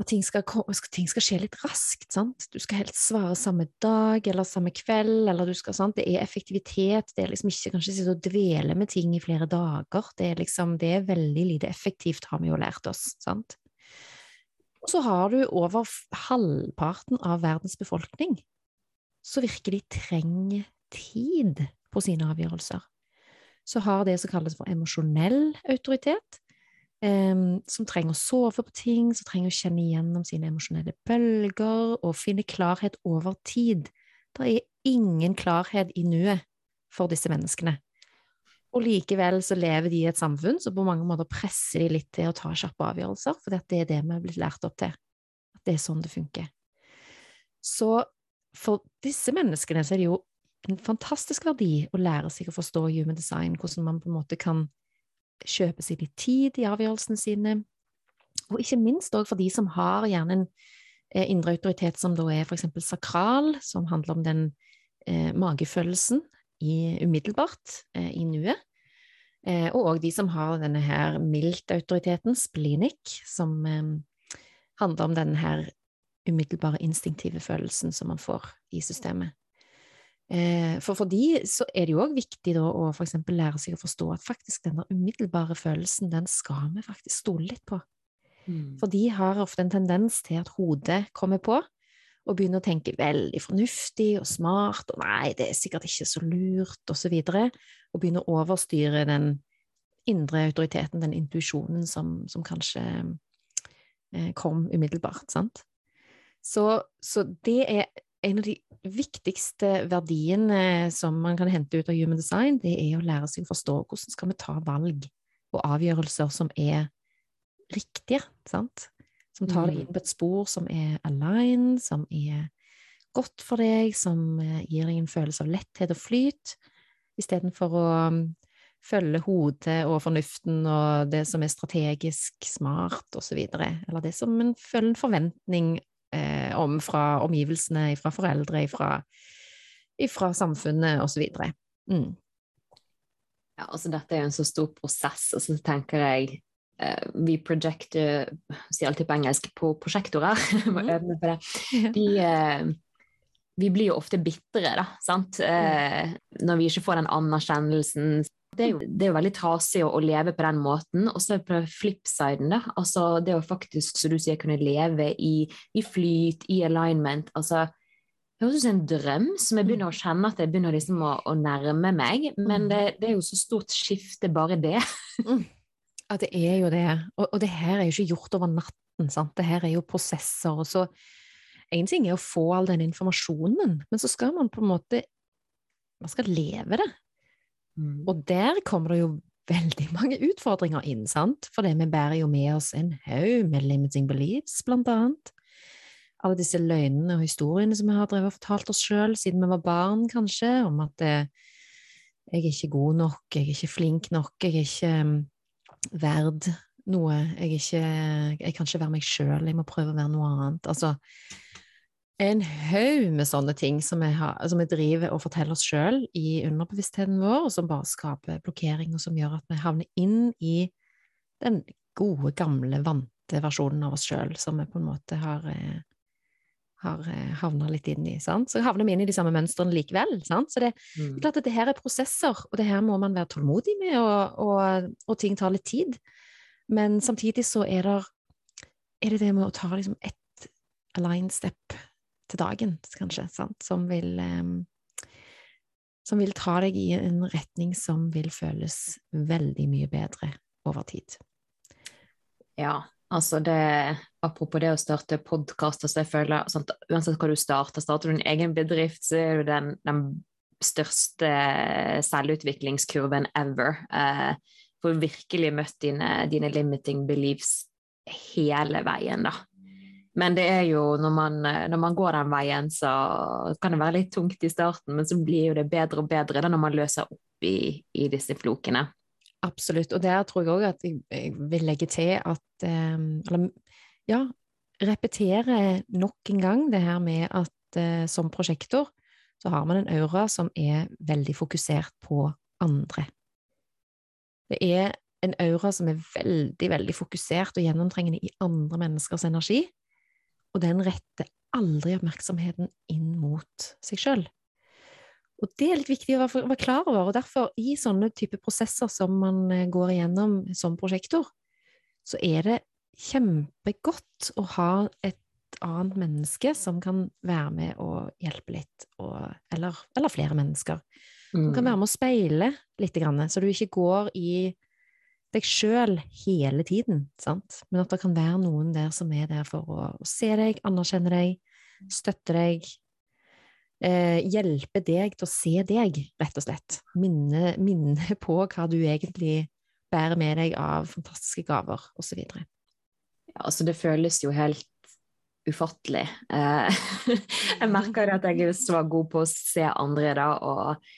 at ting skal, ting skal, skje litt raskt. Sant? Du skal helst svare samme dag eller samme kveld. eller du skal, sant? Det er effektivitet. Det er liksom ikke kanskje sitte og dvele med ting i flere dager. Det er, liksom, det er veldig lite effektivt, har vi jo lært oss. Sant? Og så har du over halvparten av verdens befolkning så virker de trenger tid på sine avgjørelser. Så har det som kalles for emosjonell autoritet, Um, som trenger å sove på ting, som trenger å kjenne igjennom sine emosjonelle bølger og finne klarhet over tid. Det er ingen klarhet i nuet for disse menneskene. Og likevel så lever de i et samfunn som på mange måter presser de litt til å ta kjappe avgjørelser, for det er det vi har blitt lært opp til. At det er sånn det funker. Så for disse menneskene så er det jo en fantastisk verdi å lære seg å forstå human design, hvordan man på en måte kan kjøpe seg litt tid i avgjørelsene sine. Og ikke minst òg for de som har gjerne en eh, indre autoritet som da er eksempel sakral, som handler om den eh, magefølelsen i, umiddelbart eh, i nuet. Eh, og òg de som har denne her mildt-autoriteten, splinik, som eh, handler om denne her umiddelbare instinktive følelsen som man får i systemet. Eh, for for de så er det jo òg viktig da, å for eksempel lære seg å forstå at faktisk den umiddelbare følelsen, den skal vi faktisk stole litt på. Mm. For de har ofte en tendens til at hodet kommer på og begynner å tenke veldig fornuftig og smart, og nei, det er sikkert ikke så lurt, og så videre, og begynner å overstyre den indre autoriteten, den intuisjonen som, som kanskje eh, kom umiddelbart, sant? Så, så det er en av de viktigste verdiene som man kan hente ut av human design, det er å lære seg å forstå hvordan skal vi ta valg og avgjørelser som er riktige, sant? Som tar deg Mm. inn på et spor som er aligned, som er godt for deg, som eh, gir deg en følelse av letthet og flyt, istedenfor å um, følge hodet og fornuften og det som er strategisk smart, og så videre, eller det som en følger en forventning eh, om fra omgivelsene, fra foreldre, fra, fra samfunnet, videre. Mm. Ja, altså dette er jo en så stor prosess, og så tenker jeg eh, vi projecter, sier alltid på engelsk, på prosjektorer, må Mhm. De, eh, vi blir jo ofte bitre, da, sant? Eh, når vi ikke får den anerkjennelsen. Det er jo, det er jo veldig trasig å, å leve på den måten. Og så på flipsiden, da. Altså det å faktisk, som du sier, kunne leve i, i flyt, i alignment. Altså det høres ut som en drøm som jeg begynner å kjenne at jeg begynner liksom å, å nærme meg. Men Mm. det, det er jo så stort skifte, bare det. Ja, det er jo det. Og, og det her er jo ikke gjort over natten, sant. Det her er jo prosesser. Og så En ting er å få all den informasjonen, men så skal man på en måte Man skal leve det. Og der kommer det jo veldig mange utfordringer inn, sant? For vi bærer jo med oss en haug med limiting beliefs, blant annet. Alle disse løgnene og historiene som vi har drevet og fortalt oss sjøl siden vi var barn, kanskje, om at eh, jeg er ikke god nok, jeg er ikke flink nok, jeg er ikke um, verd noe, jeg ikke Jeg kan ikke være meg sjøl, jeg må prøve å være noe annet. Altså en haug med sånne ting som vi, har, som vi driver og forteller oss sjøl i underbevisstheten vår, og som bare skaper blokkering, og som gjør at vi havner inn i den gode, gamle, vante versjonen av oss sjøl, som vi på en måte har, eh, har eh, havna litt inn i. Sant? Så havner vi inn i de samme mønstrene likevel. Sant? Så det, er klart at det her er prosesser, og det her må man være tålmodig med, og, og, og ting tar litt tid. Men samtidig så er det, er det det med å ta liksom ett aligned step til dagen, kanskje, sant? Som vil em, som vil ta deg i en retning som vil føles veldig mye bedre over tid. Ja, altså det Apropos det å starte podkast, altså uansett hva du starter, starter du en egen bedrift, så er du den, den største selvutviklingskurven ever. Eh, for virkelig møtt dine, dine limiting beliefs hele veien, da. Men det er jo når man, når man går den veien, så kan det være litt tungt i starten, men så blir jo det bedre og bedre da når man løser opp i, i disse flokene. Absolutt, og der tror jeg òg at jeg, jeg vil legge til at eh, Eller ja, repetere nok en gang det her med at eh, som prosjektor så har man en aura som er veldig fokusert på andre. Det er en aura som er veldig, veldig fokusert og gjennomtrengende i andre menneskers energi, og den retter aldri oppmerksomheten inn mot seg sjøl. Og det er litt viktig å være, klar over, og derfor, i sånne type prosesser som man eh, går igjennom som prosjektor, så er det kjempegodt å ha et annet menneske som kan være med og hjelpe litt, og, eller, eller flere mennesker. Som kan være med å speile litt, så du ikke går i deg sjøl hele tiden, sant? men at det kan være noen der som er der for å, se deg, anerkjenne deg, støtte deg, eh, hjelpe deg til å se deg, rett og slett. Minne, minne på hva du egentlig bærer med deg av fantastiske gaver, osv. Ja, altså det føles jo helt ufattelig. Eh, jeg merker at jeg er så god på å se andre da, og,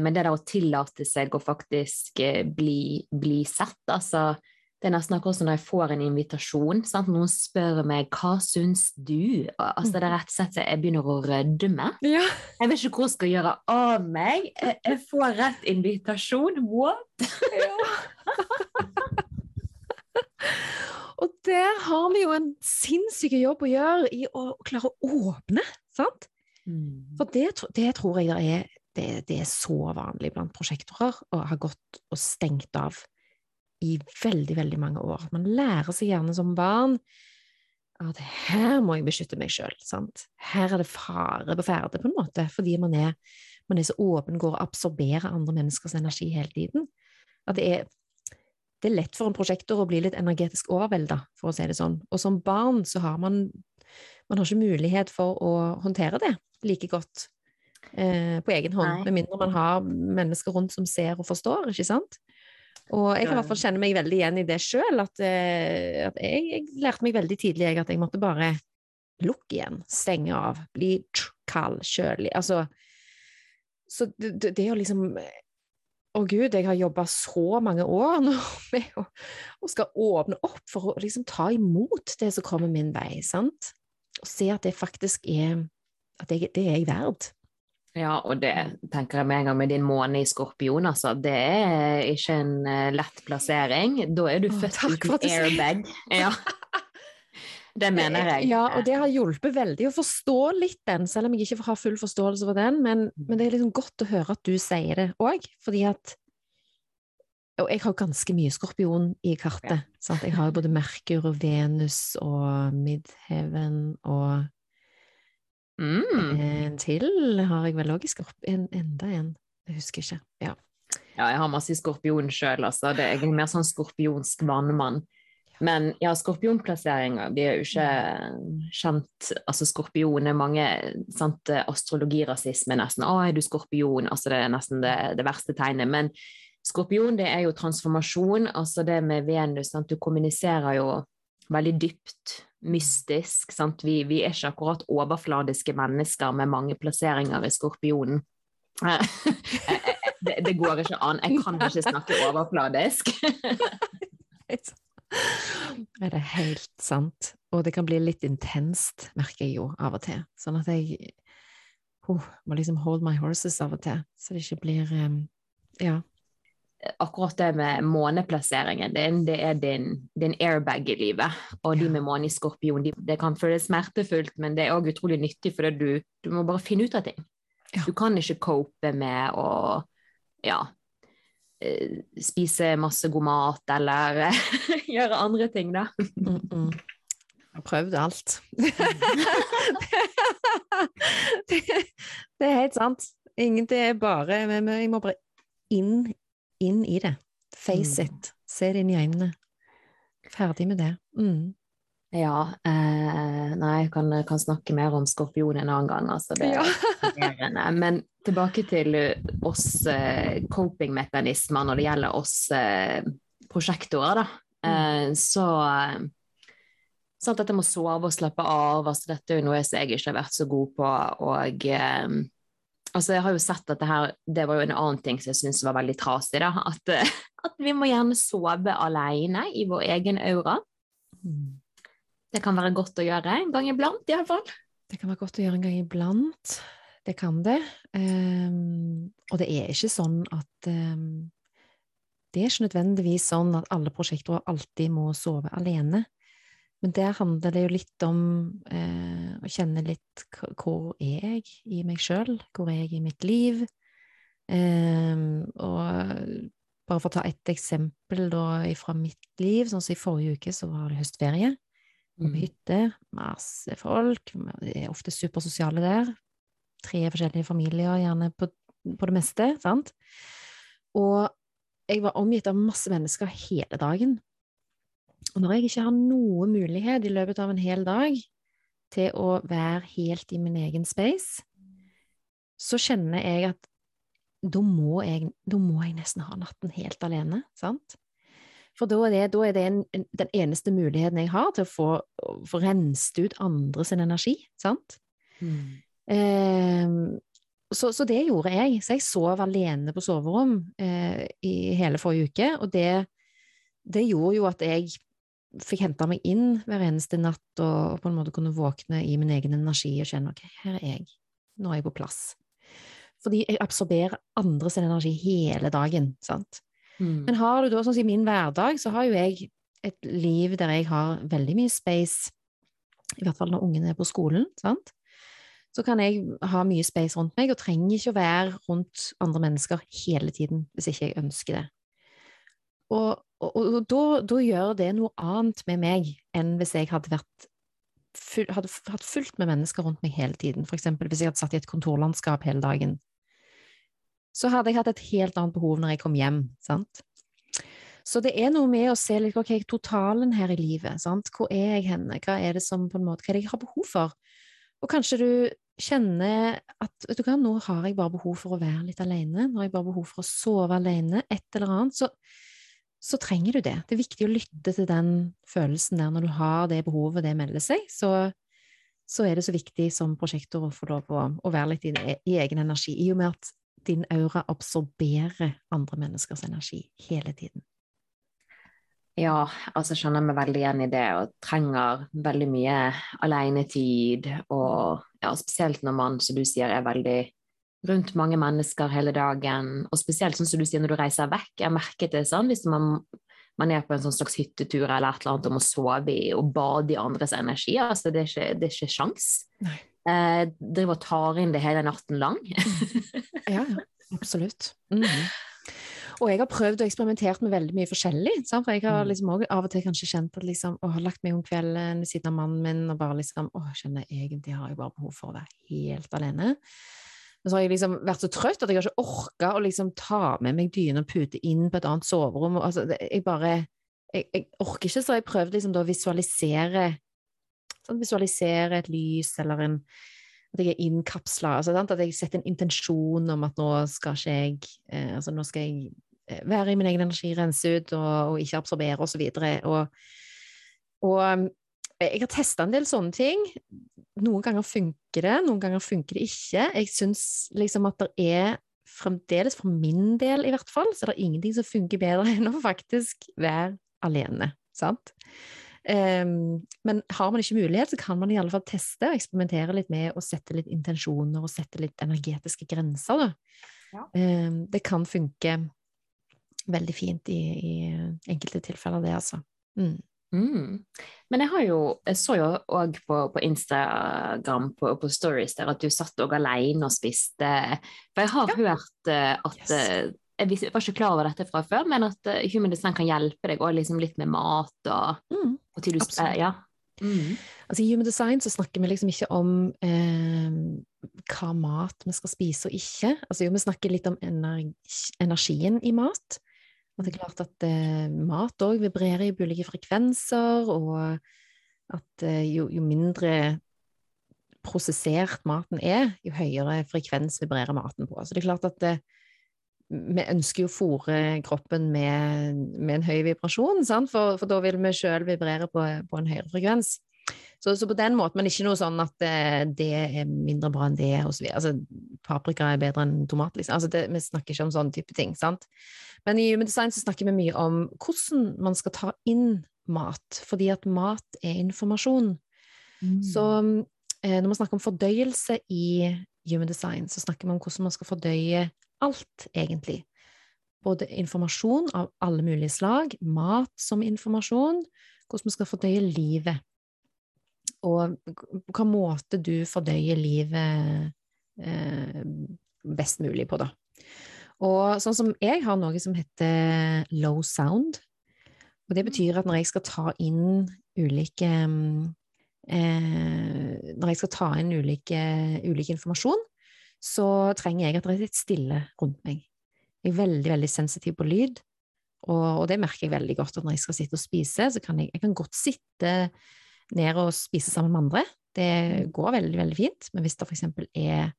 men det der å tillate seg å faktisk eh, bli, bli sett, altså det er nesten akkurat som når jeg får en invitasjon. Sant? Noen spør meg hva syns du? Altså Det er rett og slett jeg begynner å rødme. Ja. Jeg vet ikke hvor jeg skal gjøre av meg. Jeg, jeg får rett invitasjon. What? Og der har vi jo en sinnssyk jobb å gjøre i å klare å åpne, sant? Mm. For det, det, tror jeg det er, det, det er så vanlig blant prosjektorer og har gått og stengt av i veldig, veldig mange år. Man lærer seg gjerne som barn at her må jeg beskytte meg sjøl. Her er det fare på ferde, på en måte, fordi man er, man er så åpen, går og absorberer andre menneskers energi hele tiden. At det er, det er lett for en prosjektor å bli litt energetisk overvelda, for å si det sånn. Og som barn så har man man har ikke mulighet for å håndtere det like godt eh, på egen hånd, Nei. med mindre man har mennesker rundt som ser og forstår, ikke sant? Og jeg kan i hvert fall kjenne meg veldig igjen i det sjøl, at, eh, at jeg, jeg, lærte meg veldig tidlig at jeg måtte bare lukke igjen, stenge av, bli kald, kjølig. Altså Så det, det å liksom å gud, jeg har jobba så mange år nå med å, og skal åpne opp for å liksom ta imot det som kommer min vei, sant? Og se at det faktisk er At jeg, det er jeg verd. Ja, og det tenker jeg med en gang med din måne i skorpion, altså. Det er ikke en uh, lett plassering. Da er du Åh, født uten airbag. Ja. Det mener jeg. Ja, og det har hjulpet veldig å forstå litt den, selv om jeg ikke har full forståelse for den. Men, men det er liksom godt å høre at du sier det òg, fordi at Og jeg har ganske mye skorpion i kartet. Ja. Jeg har jo både Merkur og Venus og Midheaven og Mm. En til har jeg vel òg i skorpion. Enda en. Jeg husker ikke. Ja. ja jeg har masse skorpion sjøl, altså. Det er mer sånn skorpionsk vannmann. Men ja, skorpionplasseringer de er jo ikke kjent Altså skorpion er mange sant, Astrologirasisme nesten. 'Å, er du skorpion?' Altså det er nesten det, det verste tegnet. Men skorpion det er jo transformasjon. Altså det med Venus sant? Du kommuniserer jo veldig dypt, mystisk. Vi, vi, er ikke akkurat overfladiske mennesker med mange plasseringer i skorpionen. det, det, går ikke an. Jeg kan ikke snakke overfladisk. er det helt sant? Og det kan bli litt intenst, merker jeg jo av og til. Sånn at jeg oh, må liksom hold my horses av og til, så det ikke blir um, Ja akkurat det med måneplasseringen din, det er din, din airbag i livet. Og de med måne i skorpion, de, det kan føles smertefullt, men det er òg utrolig nyttig, for du, du, må bare finne ut av ting. Ja. Du kan ikke cope med å ja, eh, spise masse god mat eller gjøre andre ting, da. Mm -mm. Jeg har prøvd alt. det, det, er helt sant. Ingenting er bare Jeg må bare inn inn i det. Face mm. it. Se det inn i øynene. Ferdig med det. Mm. Ja. Eh, nei, jeg kan, kan, snakke mer om skorpion en annen gang, altså. Det ja. Men tilbake til oss eh, coping-mekanismer når det gjelder oss eh, prosjektorer, da. Mm. Eh, så Sant, dette med å sove og slappe av, altså dette er jo noe jeg ikke har vært så god på. Og eh, Altså, jeg har jo sett at det her Det var jo en annen ting som jeg syntes var veldig trasig. da, at, at, vi må gjerne sove alene i vår egen aura. Mm. Det kan være godt å gjøre en gang iblant, iallfall. Det kan være godt å gjøre en gang iblant. Det kan det. Um, og det er ikke sånn at um, Det er ikke nødvendigvis sånn at alle prosjekter alltid må sove alene. Men der handler det jo litt om eh, å kjenne litt hvor er jeg i meg sjøl, hvor er jeg i mitt liv? Eh, og bare for å ta ett eksempel da fra mitt liv, sånn som i forrige uke så var det høstferie. På mm. hytte, masse folk, de er ofte supersosiale der. Tre forskjellige familier, gjerne på, på det meste, sant? Og jeg var omgitt av masse mennesker hele dagen. Og når jeg ikke har noe mulighet i løpet av en hel dag til å være helt i min egen space, så kjenner jeg at da må jeg, da må jeg nesten ha natten helt alene, sant? For da er det, da er det en, en, den eneste muligheten jeg har til å få, få renst ut andres energi, sant? Mm. Eh, så, så, det gjorde jeg. Så jeg sov alene på soverom eh, i hele forrige uke, og det, det gjorde jo at jeg fikk henta meg inn hver eneste natt og på en måte kunne våkne i min egen energi og kjenne ok, her er jeg, nå er jeg på plass. Fordi jeg absorberer andres energi hele dagen, sant. Mm. Men har du da, sånn som i min hverdag, så har jo jeg et liv der jeg har veldig mye space, i hvert fall når ungene er på skolen, sant. så kan jeg ha mye space rundt meg, og trenger ikke å være rundt andre mennesker hele tiden hvis ikke jeg ønsker det. Og, og, og da, da, gjør det noe annet med meg enn hvis jeg hadde vært hadde hatt fullt med mennesker rundt meg hele tiden, eksempel hvis jeg hadde satt i et kontorlandskap hele dagen. Så hadde jeg hatt et helt annet behov når jeg kom hjem, sant? Så det er noe med å se litt ok, totalen her i livet. Sant? Hvor er jeg henne? Hva er det som på en måte, hva er det jeg har behov for? Og kanskje du kjenner at vet du hva, nå har jeg bare behov for å være litt alene, nå har jeg bare behov for å sove alene, et eller annet, så, så trenger du det. Det er viktig å lytte til den følelsen der når du har det behovet, det melder seg. Så, så er det så viktig som prosjektor å få lov å, å være litt i, i, egen energi, i og med at din aura absorberer andre menneskers energi hele tiden. Ja, altså skjønner meg veldig igjen i det, og trenger veldig mye alenetid. Og ja, spesielt når man, som du sier, er veldig rundt mange mennesker hele dagen. Og spesielt sånn som du sier når du reiser vekk. Jeg merket det sånn hvis man, man er på en sånn slags hyttetur eller et eller annet om å sove i og bade i andres energi. altså Det er ikke, det er ikke sjans. Eh, driver og tar inn det hele natten lang. ja, ja, absolutt. Mm -hmm. Og jeg har prøvd og eksperimentert med veldig mye forskjellig. Sant? For jeg har mm. liksom også av og til kanskje kjent at liksom, å, har lagt meg om kvelden ved siden av mannen min og bare liksom Å, kjenner egentlig har jeg bare behov for å være helt alene. Men så har jeg liksom vært så trøtt at jeg har ikke orka å liksom ta med meg dyne og pute inn på et annet soverom. Altså, jeg bare jeg, jeg, orker ikke, så jeg prøvde liksom da å visualisere sånn, Visualisere et lys eller en at jeg er innkapsla. Altså, at jeg setter en intensjon om at nå skal ikke jeg eh, altså Nå skal jeg Eh, være i min egen energi, rense ut og, og ikke absorbere. Og, og, og um, jeg har testa en del sånne ting. Noen ganger funker det, noen ganger funker det ikke. Jeg syns liksom at det er fremdeles, for min del i hvert fall, så er det ingenting som funker bedre enn å faktisk være alene. Sant? Um, men har man ikke mulighet, så kan man i alle fall teste og eksperimentere litt med å sette litt intensjoner og sette litt energetiske grenser. Ja. Um, det kan funke veldig fint i, i enkelte tilfeller, det, altså. Mm. Mm. Men jeg har jo Jeg så jo òg på, på, Instagram på, på, stories der at du satt òg alene og spiste. For jeg har ja. hørt uh, at yes. uh, jeg, var ikke klar over dette fra før, men at uh, Human Design kan hjelpe deg òg liksom litt med mat og, mm. og til du Absolutt. Ja. Mm. Altså, I Human Design så snakker vi liksom ikke om eh, hva mat vi skal spise og ikke. Altså, jo, vi snakker litt om energi, energien i mat. At det er klart at eh, mat òg vibrerer i ulike frekvenser, og at eh, jo, jo, mindre prosessert maten er, jo høyere frekvens vibrerer maten på. Så det er klart at eh, vi ønsker jo å fòre kroppen med, med, en høy vibrasjon, for, for, da vil vi sjøl vibrere på, på, en høyere frekvens. Så, så, på den måten, men ikke noe sånn at eh, det er mindre bra enn det, osv. Altså, paprika er bedre enn tomat, liksom. Altså, det, vi snakker ikke om sånne type ting, sant. Men i Human Design så snakker vi mye om hvordan man skal ta inn mat, fordi at mat er informasjon. Mm. Så eh, når man snakker om fordøyelse i Human Design, så snakker man om hvordan man skal fordøye alt, egentlig. Både informasjon av alle mulige slag, mat som informasjon, hvordan vi skal fordøye livet og hvilken måte du fordøyer livet eh, best mulig på, da. Og sånn som jeg har noe som heter low sound. Og det betyr at når jeg skal ta inn ulike eh, Når jeg skal ta inn ulike, ulike informasjon, så trenger jeg at det er litt stille rundt meg. Jeg er veldig, veldig sensitiv på lyd, og, og det merker jeg veldig godt at når jeg skal sitte og spise, så kan jeg, jeg kan godt sitte ned og spise sammen med andre. Det mm. går veldig, veldig fint. Men hvis det for eksempel er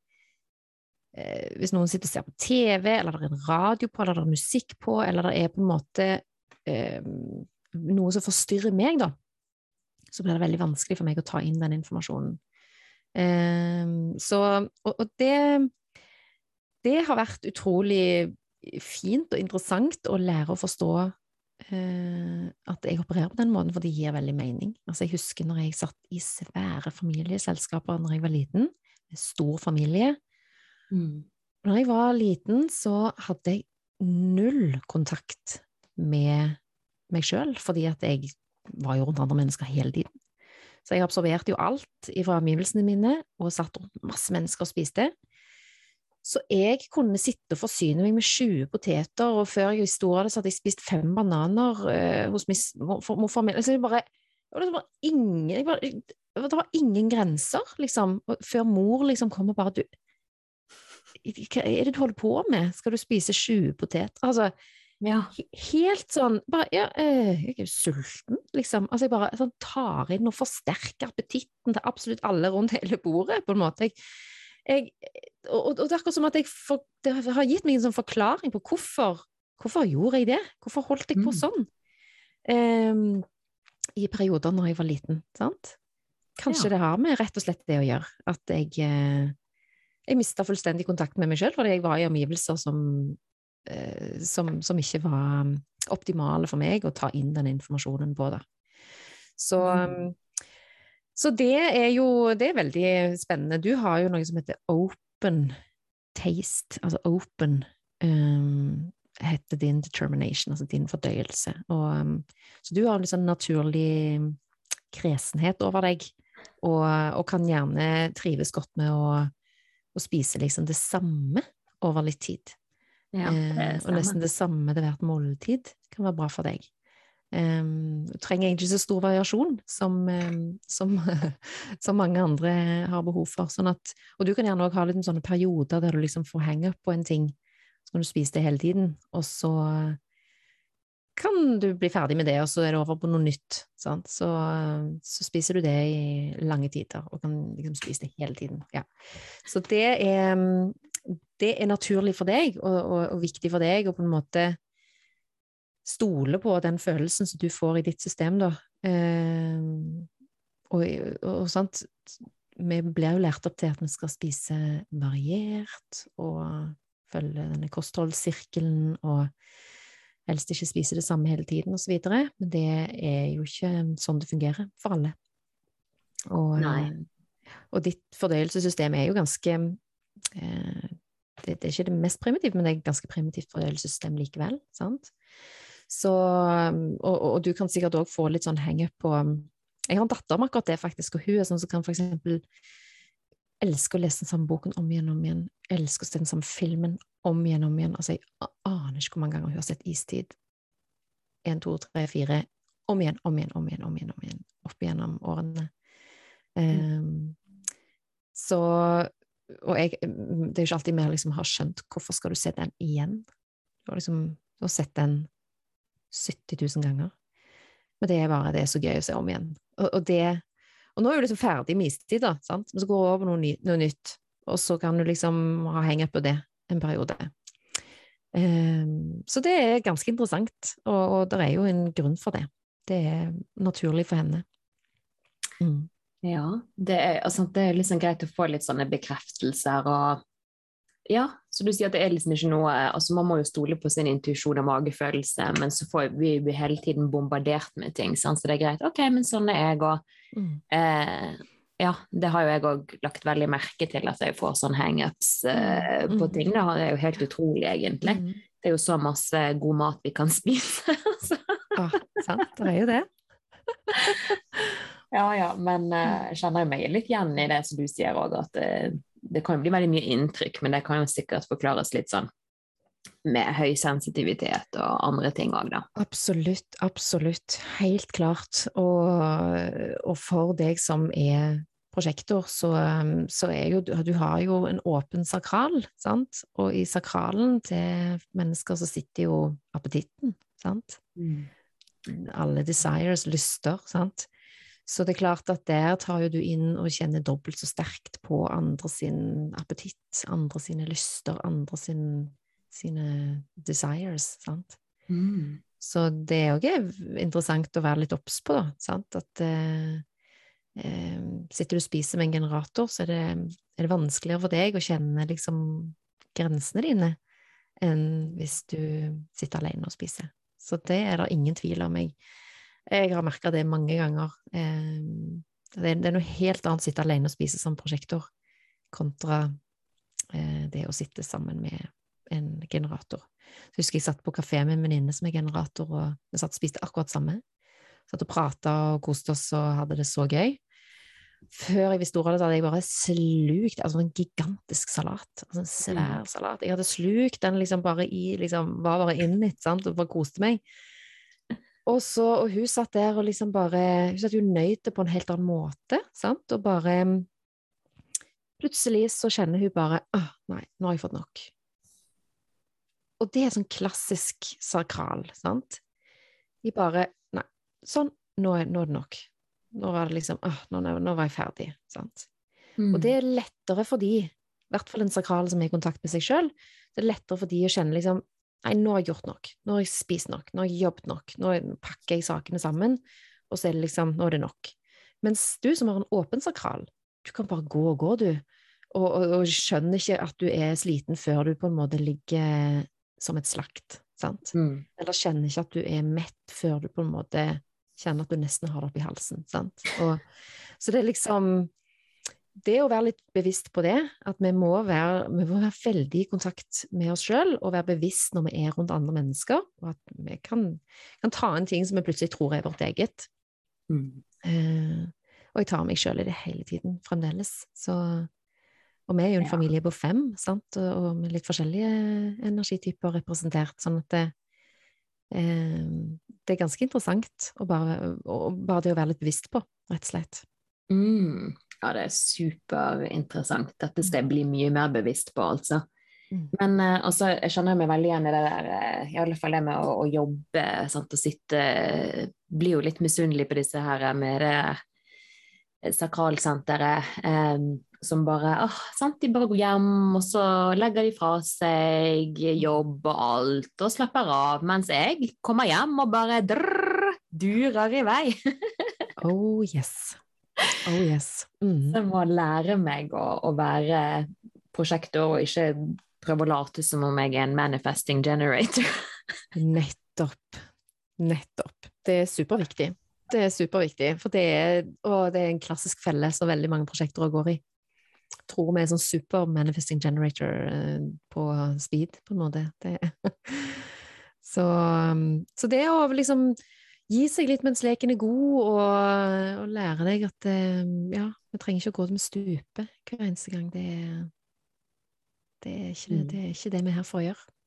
eh, Hvis noen sitter og ser på TV, eller det er en radio på, eller det er musikk på, eller det er på en måte eh, noe som forstyrrer meg, da, så blir det veldig vanskelig for meg å ta inn den informasjonen. Eh, så Og, og det det har vært utrolig fint og interessant å lære å forstå at jeg opererer på den måten, for det gir veldig mening. Altså, jeg husker når jeg satt i svære familieselskaper når jeg var liten, med stor familie. Mm. Når jeg var liten, så hadde jeg null kontakt med meg sjøl, fordi at jeg var jo rundt andre mennesker hele tiden. Så jeg absorberte jo alt fra omgivelsene mine, og satt rundt masse mennesker og spiste. Så jeg kunne sitte og forsyne meg med 20 poteter, og før jeg sto av det, så hadde jeg spist fem bananer uh, hos min morfar min. Altså, det, bare, det var liksom ingen bare, Det var ingen grenser, liksom. Før mor liksom kom og bare du, Hva er det du holder på med? Skal du spise 20 poteter? Altså, ja. Helt sånn bare Ja, øh, jeg er jo sulten, liksom. Altså, jeg bare sånn, tar inn og forsterker appetitten til absolutt alle rundt hele bordet, på en måte. Jeg, jeg, og, og, det er akkurat som at jeg for, det har gitt meg en sånn forklaring på hvorfor Hvorfor gjorde jeg det? Hvorfor holdt jeg på mm. sånn? Um, I perioder når jeg var liten, sant? Kanskje ja. det har med rett og slett det å gjøre, at jeg eh, jeg mista fullstendig kontakt med meg sjøl fordi jeg var i omgivelser som Eh, som, som, ikke var um, optimale for meg å ta inn den informasjonen på. Da. Så, mm. Så det er jo det er veldig spennende. Du har jo noe som heter open taste, altså open um, heter din determination, altså din fordøyelse. Og, um, så du har en sånn naturlig kresenhet over deg, og, og, kan gjerne trives godt med å, å spise liksom det samme over litt tid. Ja, eh, og nesten det samme til hvert måltid kan være bra for deg. Um, trenger egentlig så stor variasjon som, um, som, som, mange andre har behov for. Sånn at, og du kan gjerne også ha litt sånne perioder der du liksom får henge på en ting, så kan du spise det hele tiden, og så kan du bli ferdig med det, og så er det over på noe nytt. Så, så, spiser du det i lange tider, og kan liksom spise det hele tiden. Ja. Så det er det er naturlig for deg, og, og, og, viktig for deg, og på en måte stole på den følelsen som du får i ditt system, da. Eh, og, og, sant Vi blir jo lært opp til at vi skal spise variert og følge denne kostholdssirkelen og helst ikke spise det samme hele tiden, osv. Men det er jo ikke sånn det fungerer for alle. Og, og ditt fordøyelsessystem er jo ganske eh, det, det, er ikke det mest primitive, men det er et ganske primitivt fordøyelsessystem likevel. sant? Så, og, og, du kan sikkert òg få litt sånn hang-up på Jeg har en datter med akkurat det, faktisk, og hun er sånn som kan for eksempel elske å lese den samme boken om igjen og om igjen, elske å se den samme filmen om igjen og om igjen. Altså, jeg aner ikke hvor mange ganger hun har sett Istid. Én, to, tre, fire. Om igjen, om igjen, om igjen, om igjen, om igjen opp igjennom årene. Um, så og jeg, det er jo ikke alltid vi liksom har skjønt hvorfor skal du se den igjen. Du har liksom du har sett den 70 000 ganger. Men det er bare det er så gøy å se om igjen. Og, og, det, og nå er du liksom ferdig med istid, da, sant? men så går du over noe, ny, noe, nytt, og så kan du liksom ha hengt på det en periode. Um, så det er ganske interessant, og, og det er jo en grunn for det. Det er naturlig for henne. Mm. Ja, det er, altså, det er liksom greit å få litt sånne bekreftelser og Ja, så du sier at det er liksom ikke noe altså Man må jo stole på sin intuisjon og magefølelse, men så får vi, vi hele tiden bombardert med ting, sant? så det er greit. Ok, men sånn er jeg òg. Mm. Eh, ja, det har jo jeg òg lagt veldig merke til, at jeg får sånn hangups eh, mm. på ting. Det er jo helt utrolig, egentlig. Mm. Det er jo så masse god mat vi kan spise. ah, sant, det er jo det. Ja, ja, men jeg jeg kjenner jo meg litt igjen i det som du sier òg, at eh, det kan bli veldig mye inntrykk, men det kan jo sikkert forklares litt sånn med høy sensitivitet og andre ting òg, da. Absolutt, absolutt. Helt klart. Og, og for deg som er prosjektor, så, så, er jo du har jo en åpen sakral, sant? Og i sakralen til mennesker så sitter jo appetitten, sant? Mm. Alle desires, lyster, sant? Så det er klart at der tar jo du inn og kjenner dobbelt så sterkt på andre sin appetitt, andre sine lyster, andre sin, sine desires, sant. Mm. Så det er òg interessant å være litt obs på, da, sant, at eh, eh, sitter du og spiser med en generator, så er det, er det vanskeligere for deg å kjenne liksom grensene dine enn hvis du sitter alene og spiser. Så det er det ingen tvil om. Jeg jeg har merka det mange ganger. Eh, det er noe helt annet å sitte alene og spise som prosjektor kontra eh, det å sitte sammen med en generator. Så jeg husker jeg satt på kafé med en venninne som er generator, og vi satt og spiste akkurat samme. Satt og prata og koste oss og hadde det så gøy. før jeg visste ordet av det, hadde jeg bare slukt altså en gigantisk salat. Altså en svær salat. Jeg hadde slukt den liksom bare i liksom, Var bare inn litt, sant, og bare koste meg. Og, så, og hun satt der og liksom bare Hun satt jo nøyd det på en helt annen måte, sant, og bare Plutselig så kjenner hun bare Å, nei, nå har jeg fått nok. Og det er sånn klassisk sakral, sant? De bare Nei, sånn, nå er, nå er det nok. Nå var det liksom åh, nå, nå var jeg ferdig. Sant? Mm. Og det er lettere for de, i hvert fall en sakral som er i kontakt med seg sjøl, det er lettere for de å kjenne liksom Nei, nå har jeg gjort nok. Nå har jeg spist nok. Nå har jeg jobbet nok. Nå pakker jeg sakene sammen, og så er det liksom Nå er det nok. Mens du som har en åpen sakral, du kan bare gå og gå, du. Og, og, og skjønner ikke at du er sliten før du på en måte ligger som et slakt. Sant? Mm. Eller kjenner ikke at du er mett før du på en måte kjenner at du nesten har det oppi halsen. Sant? Og, så det er liksom det å være litt bevisst på det, at vi må være, vi må være veldig i kontakt med oss sjøl og være bevisst når vi er rundt andre mennesker, og at vi kan, kan ta en ting som vi plutselig tror er vårt eget. Mm. Eh, og jeg tar meg sjøl i det hele tiden, fremdeles. Så, og vi er jo en ja. familie på fem, sant? Og, og med litt forskjellige energityper representert, sånn at det, eh, det er ganske interessant å bare, og bare, det å være litt bevisst på, rett og slett. Mm. Ja, det er superinteressant. Dette skal jeg bli mye mer bevisst på, altså. Mm. Men uh, altså, jeg kjenner meg veldig igjen i det der, uh, i alle fall det med å, å jobbe sant, og sitte uh, Blir jo litt misunnelig på disse her med det sakralsenteret. Um, som bare åh, sant, De bare går hjem, og så legger de fra seg jobb og alt, og slapper av, mens jeg kommer hjem og bare drrr, durer i vei. oh yes. Oh yes. Mm. Jeg må lære meg å, å være prosjektor og ikke prøve å late som om jeg er en manifesting generator. Nettopp. Nettopp. Det er superviktig. Det er superviktig, for det er, å, det er en klassisk felle som veldig mange prosjekter går i tror vi er sånn super manifesting generator eh, på speed, på en måte. Det. så, um, så, det å liksom gi seg litt mens leken er god, og, og lære deg at eh, ja, vi trenger ikke å gå med stupe hver eneste gang, det, det, er ikke, mm. det er ikke det vi er her for å gjøre.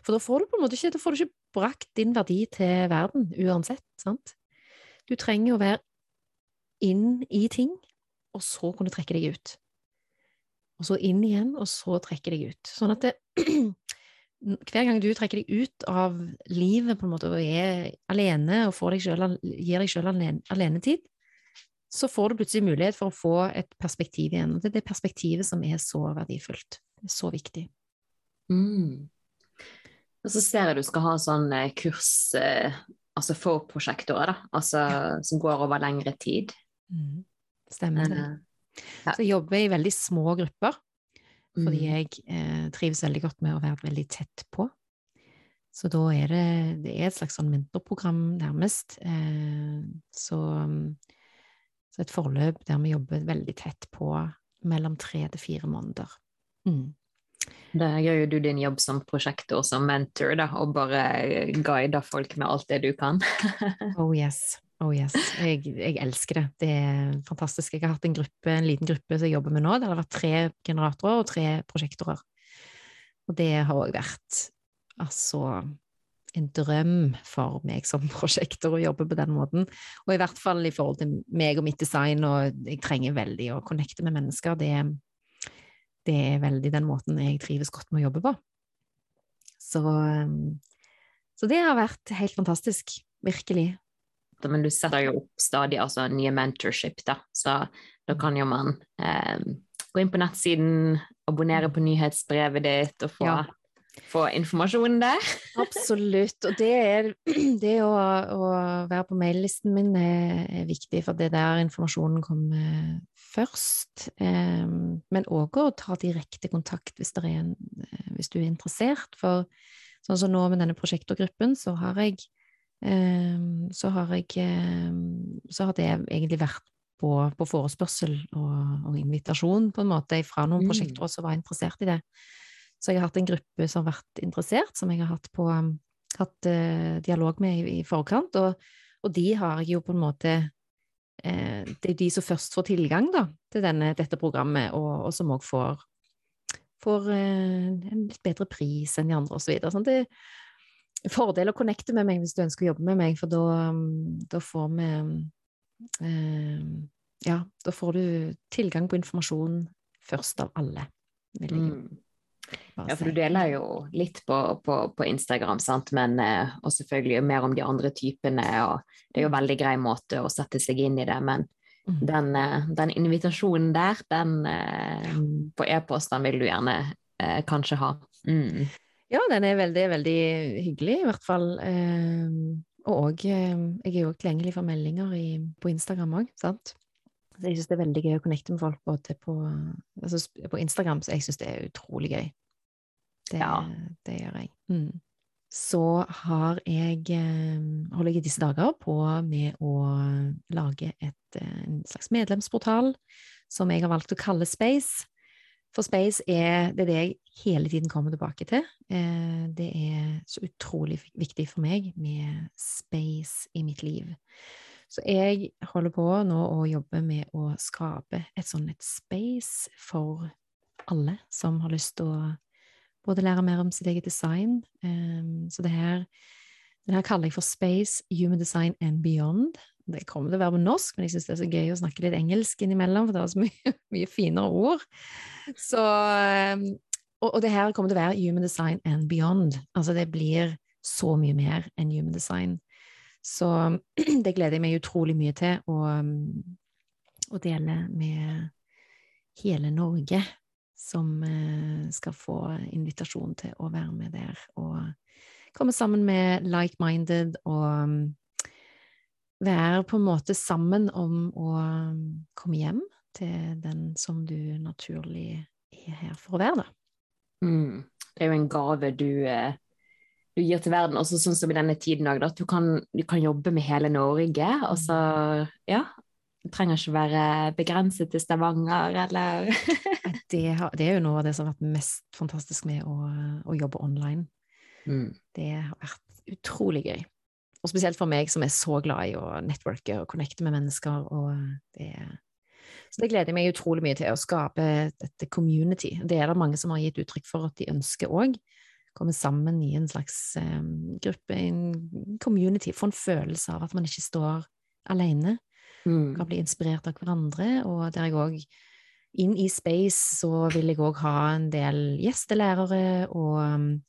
For da får du på en måte ikke, da får du ikke brakt din verdi til verden uansett, sant? Du trenger å være inn i ting, og så kunne trekke deg ut og så inn igjen, og så trekke deg ut. Sånn at det, hver gang du trekker deg ut av livet på en måte, og er alene og deg selv, gir deg selv alenetid, så får du plutselig mulighet for å få et perspektiv igjen. Og det er det perspektivet som er så verdifullt. Det er så viktig. Mm. Og så ser jeg du skal ha sånn eh, kurs eh, altså for prosjektorer, da. Altså ja. som går over lengre tid. Mm. Stemmer det. Ja. Så jeg jobber i veldig små grupper, fordi mm. jeg eh, trives veldig godt med å være veldig tett på. Så da er det, det er et slags sånn mentorprogram, nærmest. Eh, så, så, et forløp der vi jobber veldig tett på mellom tre til fire måneder. Mm. Der gjør jo du din jobb som prosjektor, som mentor, da, og bare guider folk med alt det du kan. oh yes. Oh yes, jeg, jeg, elsker det. Det er fantastisk. Jeg har hatt en gruppe, en liten gruppe som jeg jobber med nå. Det har vært tre generatorer og tre prosjektorer. Og det har òg vært altså en drøm for meg som prosjektor å jobbe på den måten. Og i hvert fall i forhold til meg og mitt design, og jeg trenger veldig å connecte med mennesker. Det, det er veldig den måten jeg trives godt med å jobbe på. Så, så det har vært helt fantastisk. Virkelig men du setter jo opp stadig altså, nye mentorship, da. Så da kan jo man eh, gå inn på nettsiden, abonnere på nyhetsbrevet ditt og få, ja. få informasjon der. Absolutt. Og det, er, det å, å, være på maillisten min er, er, viktig, for det er der informasjonen kommer først. Eh, men òg å ta direkte kontakt hvis, en, hvis, du er interessert. For sånn som nå med denne prosjektorgruppen, så har jeg så har jeg ehm, Så har det egentlig vært på, på forespørsel og, og, invitasjon, på en måte, fra noen mm. prosjekter som var interessert i det. Så jeg har hatt en gruppe som har vært interessert, som jeg har hatt, på, hatt uh, dialog med i, i forkant, og, og, de har jeg jo på en måte eh, det er de som først får tilgang da, til denne, dette programmet, og, og som òg får, får eh, en litt bedre pris enn de andre, osv. Sånn, det er en fordel å connecte med meg hvis du ønsker å jobbe med meg, for da, da får vi eh, Ja, da får du tilgang på informasjon først av alle, vil jeg Mm. Ja, for du deler jo litt på, på, på Instagram, sant? men eh, og selvfølgelig mer om de andre typene. og Det er jo en veldig grei måte å sette seg inn i det, men Mm. den, eh, den invitasjonen der, den eh, på e-post, den vil du gjerne eh, kanskje ha. Mm. Ja, den er veldig, veldig hyggelig, i hvert fall. Eh, og eh, jeg er jo tilgjengelig for meldinger i, på Instagram òg, sant. Så jeg syns det er veldig gøy å connecte med folk både på, altså, på Instagram, så jeg syns det er utrolig gøy. Det, Ja. det gjør jeg. Mm. Så har jeg, eh, holder jeg i disse dager på med å lage et, eh, en slags medlemsportal som jeg har valgt å kalle Space. For Space er det, det jeg hele tiden kommer tilbake til. Eh, det er så utrolig viktig for meg med space i mitt liv. Så jeg holder på nå å jobbe med å skape et sånn et space for alle som har lyst til å både lære mer om sitt eget design. Um, så det her, det her kaller jeg for Space, Human Design and Beyond. Det kommer til å være på norsk, men jeg syns det er så gøy å snakke litt engelsk innimellom, for det er så mye, mye finere ord. Så, um, og, og det her kommer til å være Human Design and Beyond. Altså det blir så mye mer enn Human Design. Så det gleder jeg meg utrolig mye til å, um, å dele med hele Norge, som eh, skal få invitasjon til å være med der og komme sammen med like-minded og um, være på en måte sammen om å um, komme hjem til den som du naturlig er her for å være, da. Mm. Det er jo en gave du, eh, du gir til verden, også sånn som i denne tiden òg, at du kan, du kan jobbe med hele Norge. Og så, ja. Det trenger ikke være begrenset til Stavanger, eller Det, har, det er jo noe av det som har vært mest fantastisk med å, å jobbe online. mm. Det har vært utrolig gøy. Og spesielt for meg som er så glad i å networke og connecte med mennesker. Og det, så det gleder jeg meg utrolig mye til, å skape dette community. Det er det mange som har gitt uttrykk for at de ønsker òg. Komme sammen i en slags um, gruppe, en community. Få en følelse av at man ikke står alene. Mm. Kan bli inspirert av hverandre. Og der jeg òg inn i Space så vil jeg òg ha en del gjestelærere og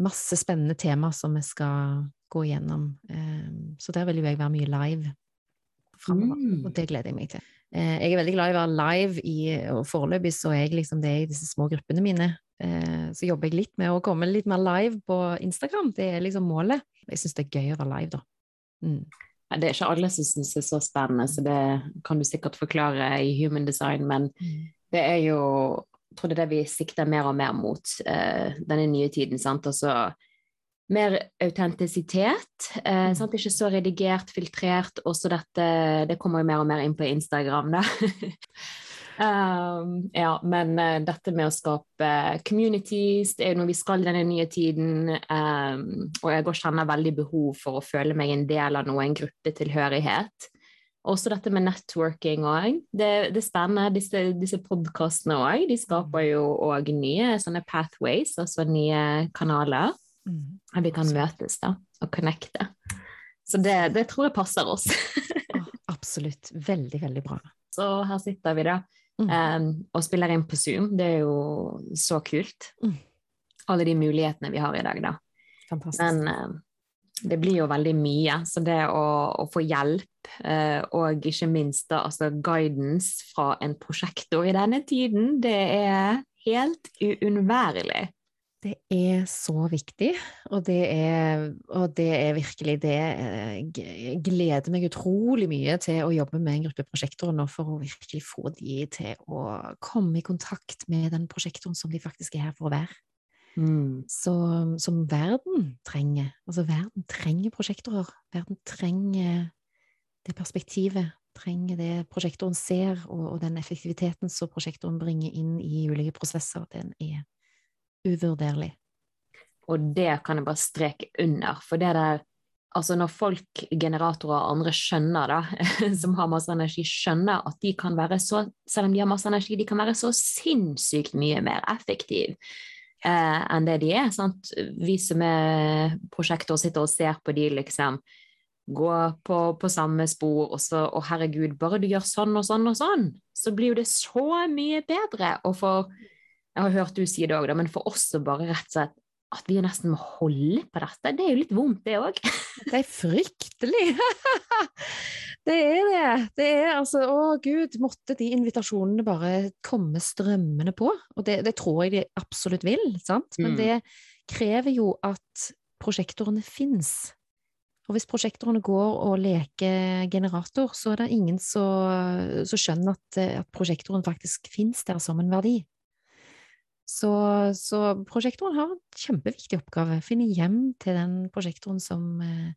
masse spennende tema som vi skal gå igjennom. Um, så der vil jo jeg være mye live framover, Mm. og det gleder jeg meg til. Eh, jeg er veldig glad i å være live, i, og foreløpig så er jeg liksom det i disse små gruppene mine. Eh, så jobber jeg litt med å komme litt mer live på Instagram. Det er liksom målet. Jeg syns det er gøy å være live, da. Mm. Det er ikke alle som syns det er så spennende, så det kan du sikkert forklare i Human Design, men det er jo tror det er det vi sikter mer og mer mot eh, denne nye tiden. sant? Altså mer autentisitet. Eh, sant? Ikke så redigert, filtrert. Også dette Det kommer jo mer og mer inn på Instagram, da. um, ja, men uh, dette med å skape communities, det er jo noe vi skal i denne nye tiden. Um, og jeg går kjenner veldig behov for å føle meg en del av noe, en gruppetilhørighet. Også dette med networking òg. Det, det er spennende. Disse, disse podkastene òg. De skaper jo òg nye sånne pathways, altså nye kanaler. Mm. At vi kan møtes da, og connecte. Så det, det tror jeg passer oss. oh, absolutt. Veldig, veldig bra. Så her sitter vi da Mm. um, og spiller inn på Zoom. Det er jo så kult. Mm. Alle de mulighetene vi har i dag, da. Fantastisk. Men eh, det blir jo veldig mye. Så det å, å få hjelp, eh, og ikke minst da, altså guidance fra en prosjektor i denne tiden, det er helt uunnværlig. Det er så viktig, og det er, og det er virkelig det eh, Jeg gleder meg utrolig mye til å jobbe med en gruppe prosjektorer nå, for å virkelig få de til å komme i kontakt med den prosjektoren som de faktisk er her for å være. Så, som verden trenger. Altså, verden trenger prosjektorer. Verden trenger det perspektivet. Trenger det prosjektoren ser, og, og den effektiviteten som prosjektoren bringer inn i ulike prosesser. Den er uvurderlig. Og det kan jeg bare streke under, for det der altså når folk, generatorer og andre skjønner da, som har masse energi, skjønner at de kan være så, selv om de har masse energi, de kan være så sinnssykt mye mer effektive eh, enn det de er. Sant? Vi som er prosjektor, sitter og ser på de liksom gå på, på samme spor, og så Å, herregud, bare du gjør sånn og sånn og sånn, så blir jo det så mye bedre. Og for Jeg har hørt du si det òg, men for oss å bare rett og slett at vi nesten må holde på dette, det er jo litt vondt, det òg. det er fryktelig! det er det. Det er altså Å, gud, måtte de invitasjonene bare komme strømmende på. Og det, det tror jeg de absolutt vil, sant? Men Mm. det krever jo at prosjektorene fins. Og hvis prosjektorene går og leker generator, så er det ingen som skjønner at, eh, at prosjektoren faktisk fins der som en verdi. Så, så prosjektoren har en kjempeviktig oppgave. Finne hjem til den prosjektoren som, eh,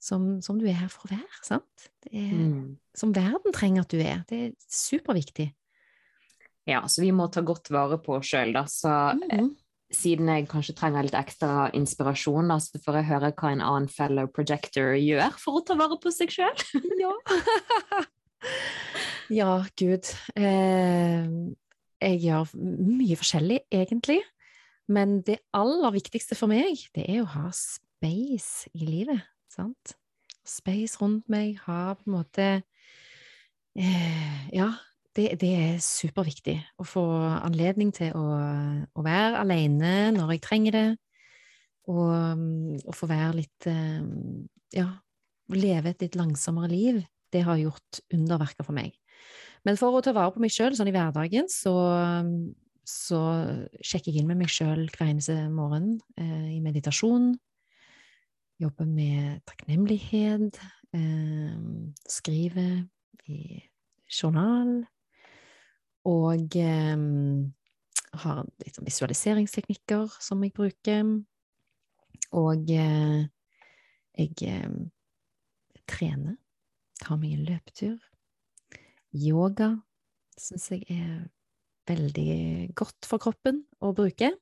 som, som du er her for å være. Sant? Det er, Mm. Som verden trenger at du er. Det er superviktig. Ja, så vi må ta godt vare på oss sjøl, da. Så mm. Mhm. siden jeg kanskje trenger litt ekstra inspirasjon, da, så får jeg høre hva en annen fellow projector gjør for å ta vare på seg sjøl. Ja. ja, gud. Eh, jeg gjør mye forskjellig, egentlig. Men det aller viktigste for meg, det er å ha space i livet. Sant? Space rundt meg, ha på en måte eh, Ja, det, det er superviktig. Å få anledning til å, å være alene når jeg trenger det. Og, mm, og få være litt eh, Ja, leve et litt langsommere liv. Det har gjort underverker for meg. Men for å ta vare på meg sjøl sånn i hverdagen, så, så sjekker jeg inn med meg sjøl hver eneste morgen eh, i meditasjon. Jobber med takknemlighet. Eh, skriver i journal. Og eh, har litt sånn visualiseringsteknikker som jeg bruker. Og eh, jeg eh, trener. Tar meg en løpetur. Yoga syns jeg er veldig godt for kroppen å bruke.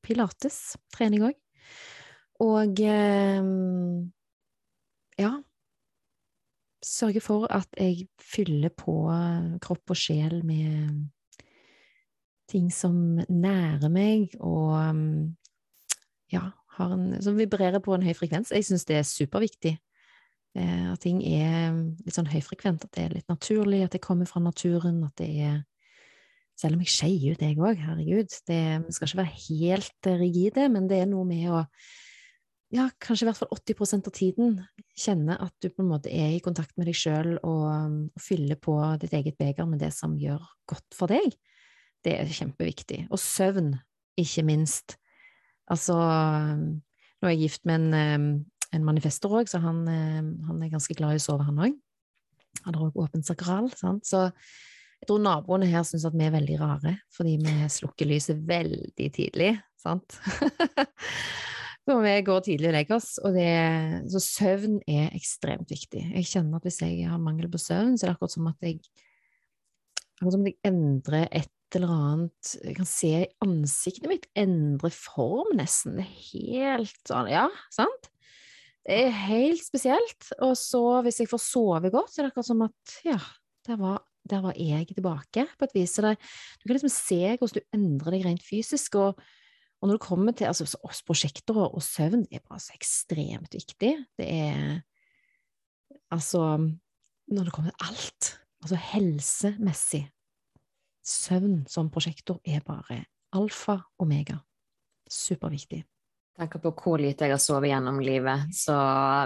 Pilates trener jeg òg. Og eh, ja Sørge for at jeg fyller på kropp og sjel med ting som nærer meg, og mm, ja, en, som vibrerer på en høy frekvens. Jeg syns det er superviktig. Eh, at ting er litt sånn høyfrekvent, at det er litt naturlig, at det kommer fra naturen, at det er Selv om jeg skeier ut, jeg òg, herregud. Det skal ikke være helt eh, rigide, men det er noe med å ja, kanskje i hvert fall 80% av tiden kjenne at du på en måte er i kontakt med deg sjøl og, og fyller på ditt eget beger med det som gjør godt for deg. Det er kjempeviktig. Og søvn, ikke minst. Altså, nå er jeg gift med en, en manifester òg, så han, han, er ganske glad i å sove, han òg. Han har òg åpent sakral, sant. Så jeg tror naboene her syns at vi er veldig rare, fordi vi slukker lyset veldig tidlig, sant. For vi går tidlig og legger oss, og det, så søvn er ekstremt viktig. Jeg kjenner at hvis jeg har mangel på søvn, så er det akkurat som at jeg akkurat som at jeg endrer et eller annet Jeg kan se ansiktet mitt endre form, nesten. Det er helt sånn Ja, sant? Det er helt spesielt. Og så, hvis jeg får sove godt, så er det akkurat som at Ja, der var, der var jeg tilbake, på et vis. Så det, du kan liksom se hvordan du endrer deg rent fysisk. og og når det kommer til altså, oss prosjekter og søvn, det er bare så ekstremt viktig. Det er Altså, når det kommer til alt, altså helsemessig Søvn som prosjektor er bare alfa og omega. Superviktig. Tenker på hvor lite jeg har sovet gjennom livet. Så,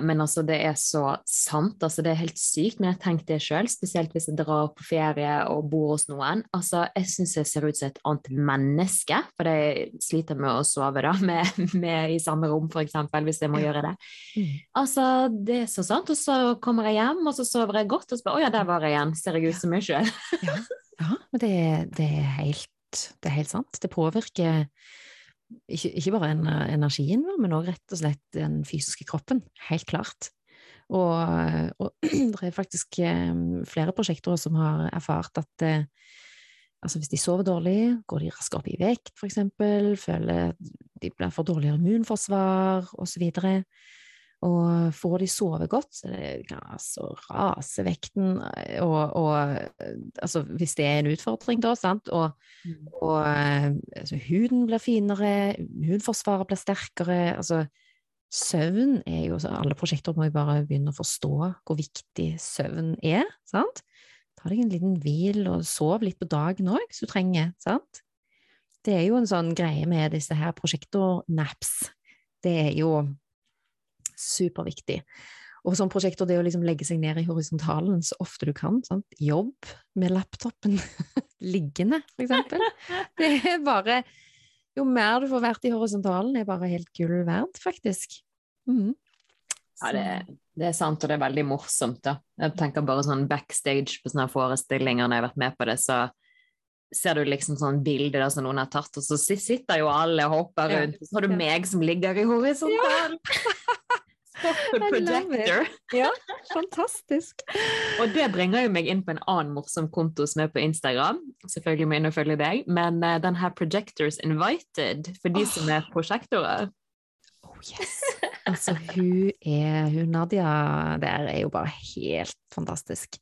men altså, det er så sant. Altså, det er helt sykt. Men jeg har tenkt det sjøl, spesielt hvis jeg drar på ferie og bor hos noen. Altså, jeg syns jeg ser ut som et annet menneske, for jeg sliter med å sove da, med, med i samme rom, eksempel, hvis jeg må gjøre det. Mm. Altså, det er så sant. Og så kommer jeg hjem, og så sover jeg godt, og så bare Å ja, der var jeg igjen. Ser jeg ut som meg sjøl? Ja, ja men det, det, er helt, det er helt sant. Det påvirker ikke, ikke bare en, energien vår, men òg rett og slett den fysiske kroppen. Helt klart. Og, og det er faktisk eh, flere prosjekter som har erfart at eh, altså hvis de sover dårlig, går de raskere opp i vekt, for eksempel, føler de får dårligere immunforsvar osv. Og, og får de sove godt, så det, altså, raser vekten og, og, altså, Hvis det er en utfordring, da, sant, og, Mm. og altså, huden blir finere, immunforsvaret blir sterkere altså Søvn er jo Alle prosjekter må jo bare begynne å forstå hvor viktig søvn er, sant? Ta deg en liten hvil og sov litt på dagen òg, hvis du trenger, sant? Det er jo en sånn greie med disse her prosjektornaps. Det er jo superviktig. Og sånn prosjektor, det å liksom legge seg ned i horisontalen så ofte du kan. Sant? Jobb med laptopen liggende, for eksempel. Det er bare Jo mer du får vært i horisontalen, er bare helt gull verdt, faktisk. Mm. Ja, det, det er sant, og det er veldig morsomt, da. Jeg tenker bare sånn backstage på sånne forestillinger når jeg har vært med på det, så ser du liksom sånn bilde der som noen har tatt, og så sitter jo alle og hopper rundt, og så har du meg som ligger i horisontalen. Spot It. projector. Ja, fantastisk. Og det bringer jo meg inn på en annen morsom konto som er på Instagram. Selvfølgelig må jeg inn og følge deg, men uh, den her Projectors Invited, for de som er prosjektorer. Oh yes. Altså, hun er Hun Nadia der er jo bare helt fantastisk.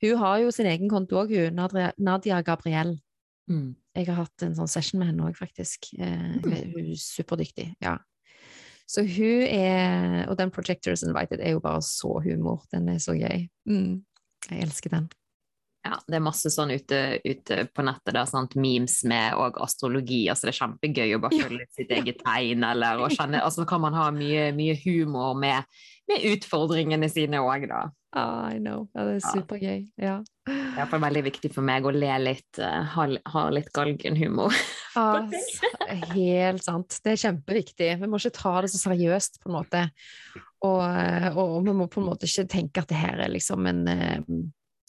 Hun har jo sin egen konto òg, hun. Nadia, Nadia Gabriel. Mm. Jeg har hatt en sånn session med henne òg, faktisk. Eh, er- hun er superdyktig. Ja. Så hun er Og den Projectors Invited er jo bare så humor. Den er så gøy. Mm. Jeg elsker den. Ja, det er masse sånn ute, ute på nettet, der, sant? memes med og astrologi. altså Det er kjempegøy å bare følge sitt eget tegn, eller å kjenne altså kan man ha mye, mye humor med, med utfordringene sine òg, da. Ah, I know. Ja, det er supergøy. Ja. Det er iallfall veldig viktig for meg å le litt, eh, ha, ha litt galgenhumor. Altså, helt sant. Det er kjempeviktig. Vi må ikke ta det så seriøst, på en måte. Og, og vi må på en måte ikke tenke at det her er liksom en eh,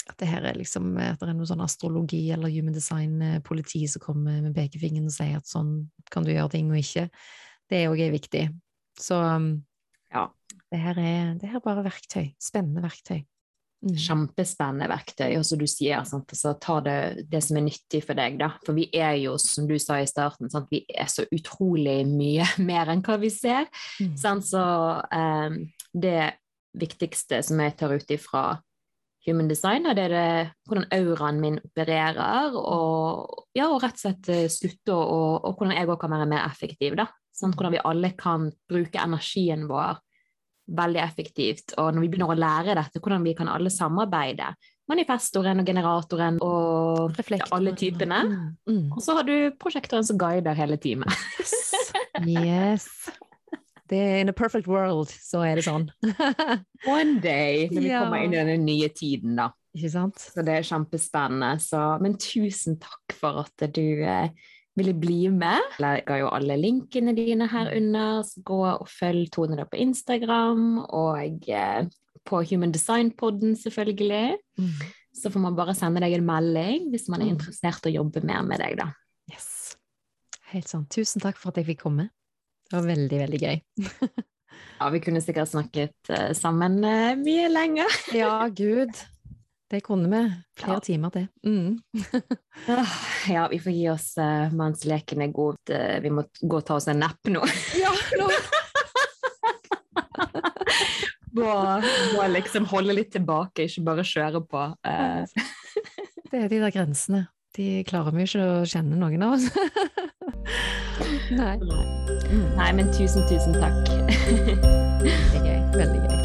at det her er liksom at det er noe sånn astrologi eller human design-politi som kommer med pekefingeren og sier at sånn kan du gjøre ting og ikke. Det òg er viktig. Så Ja. det her er, det her er bare verktøy. Spennende verktøy. Mm. Kjempespennende verktøy. Og som du sier, sant? Altså, ta det, det som er nyttig for deg, da. For vi er jo, som du sa i starten, sant? vi er så utrolig mye mer enn hva vi ser. Mm. Sant? Så um, det viktigste som jeg tar ut ifra human design, er det, det hvordan auraen min opererer, og, ja, og rett og slett eh, slutte og, og hvordan jeg òg kan være mer effektiv. da. Sant? Hvordan vi alle kan bruke energien vår veldig effektivt. Og når vi begynner å lære dette, hvordan vi kan alle samarbeide. Manifestoren og generatoren og Reflektor. Alle typene. Mm. Mm. Og så har du prosjektoren som guider hele teamet. Yes. yes. Det in a perfect world, så er det sånn. One day, når vi Ja. kommer inn i denne nye tiden, da. Ikke sant? Så det er kjempespennende. Så, men tusen takk for at du eh, ville bli med. Jeg ga jo alle linkene dine her under, så gå og følg Tone da på Instagram, og eh, på Human Design-podden selvfølgelig. Mm. Så får man bare sende deg en melding hvis man er Mm. interessert i å jobbe mer med deg, da. Yes. Helt sant. Tusen takk for at jeg fikk komme. Det var veldig, veldig gøy. Ja, vi kunne sikkert snakket eh, sammen eh, mye lenger. Ja, gud. Det kunne vi. Flere Ja. timer til. Mm. Ah, Ja, vi får gi oss uh, mens leken er god. Uh, Vi må gå og ta oss en napp nå. Ja, nå Må, må liksom holde litt tilbake, ikke bare kjøre på. Uh. Det er de der grensene. De klarer vi ikke å kjenne noen av oss. Nei. Nei, men tusen, tusen takk. Veldig gøy. Veldig gøy.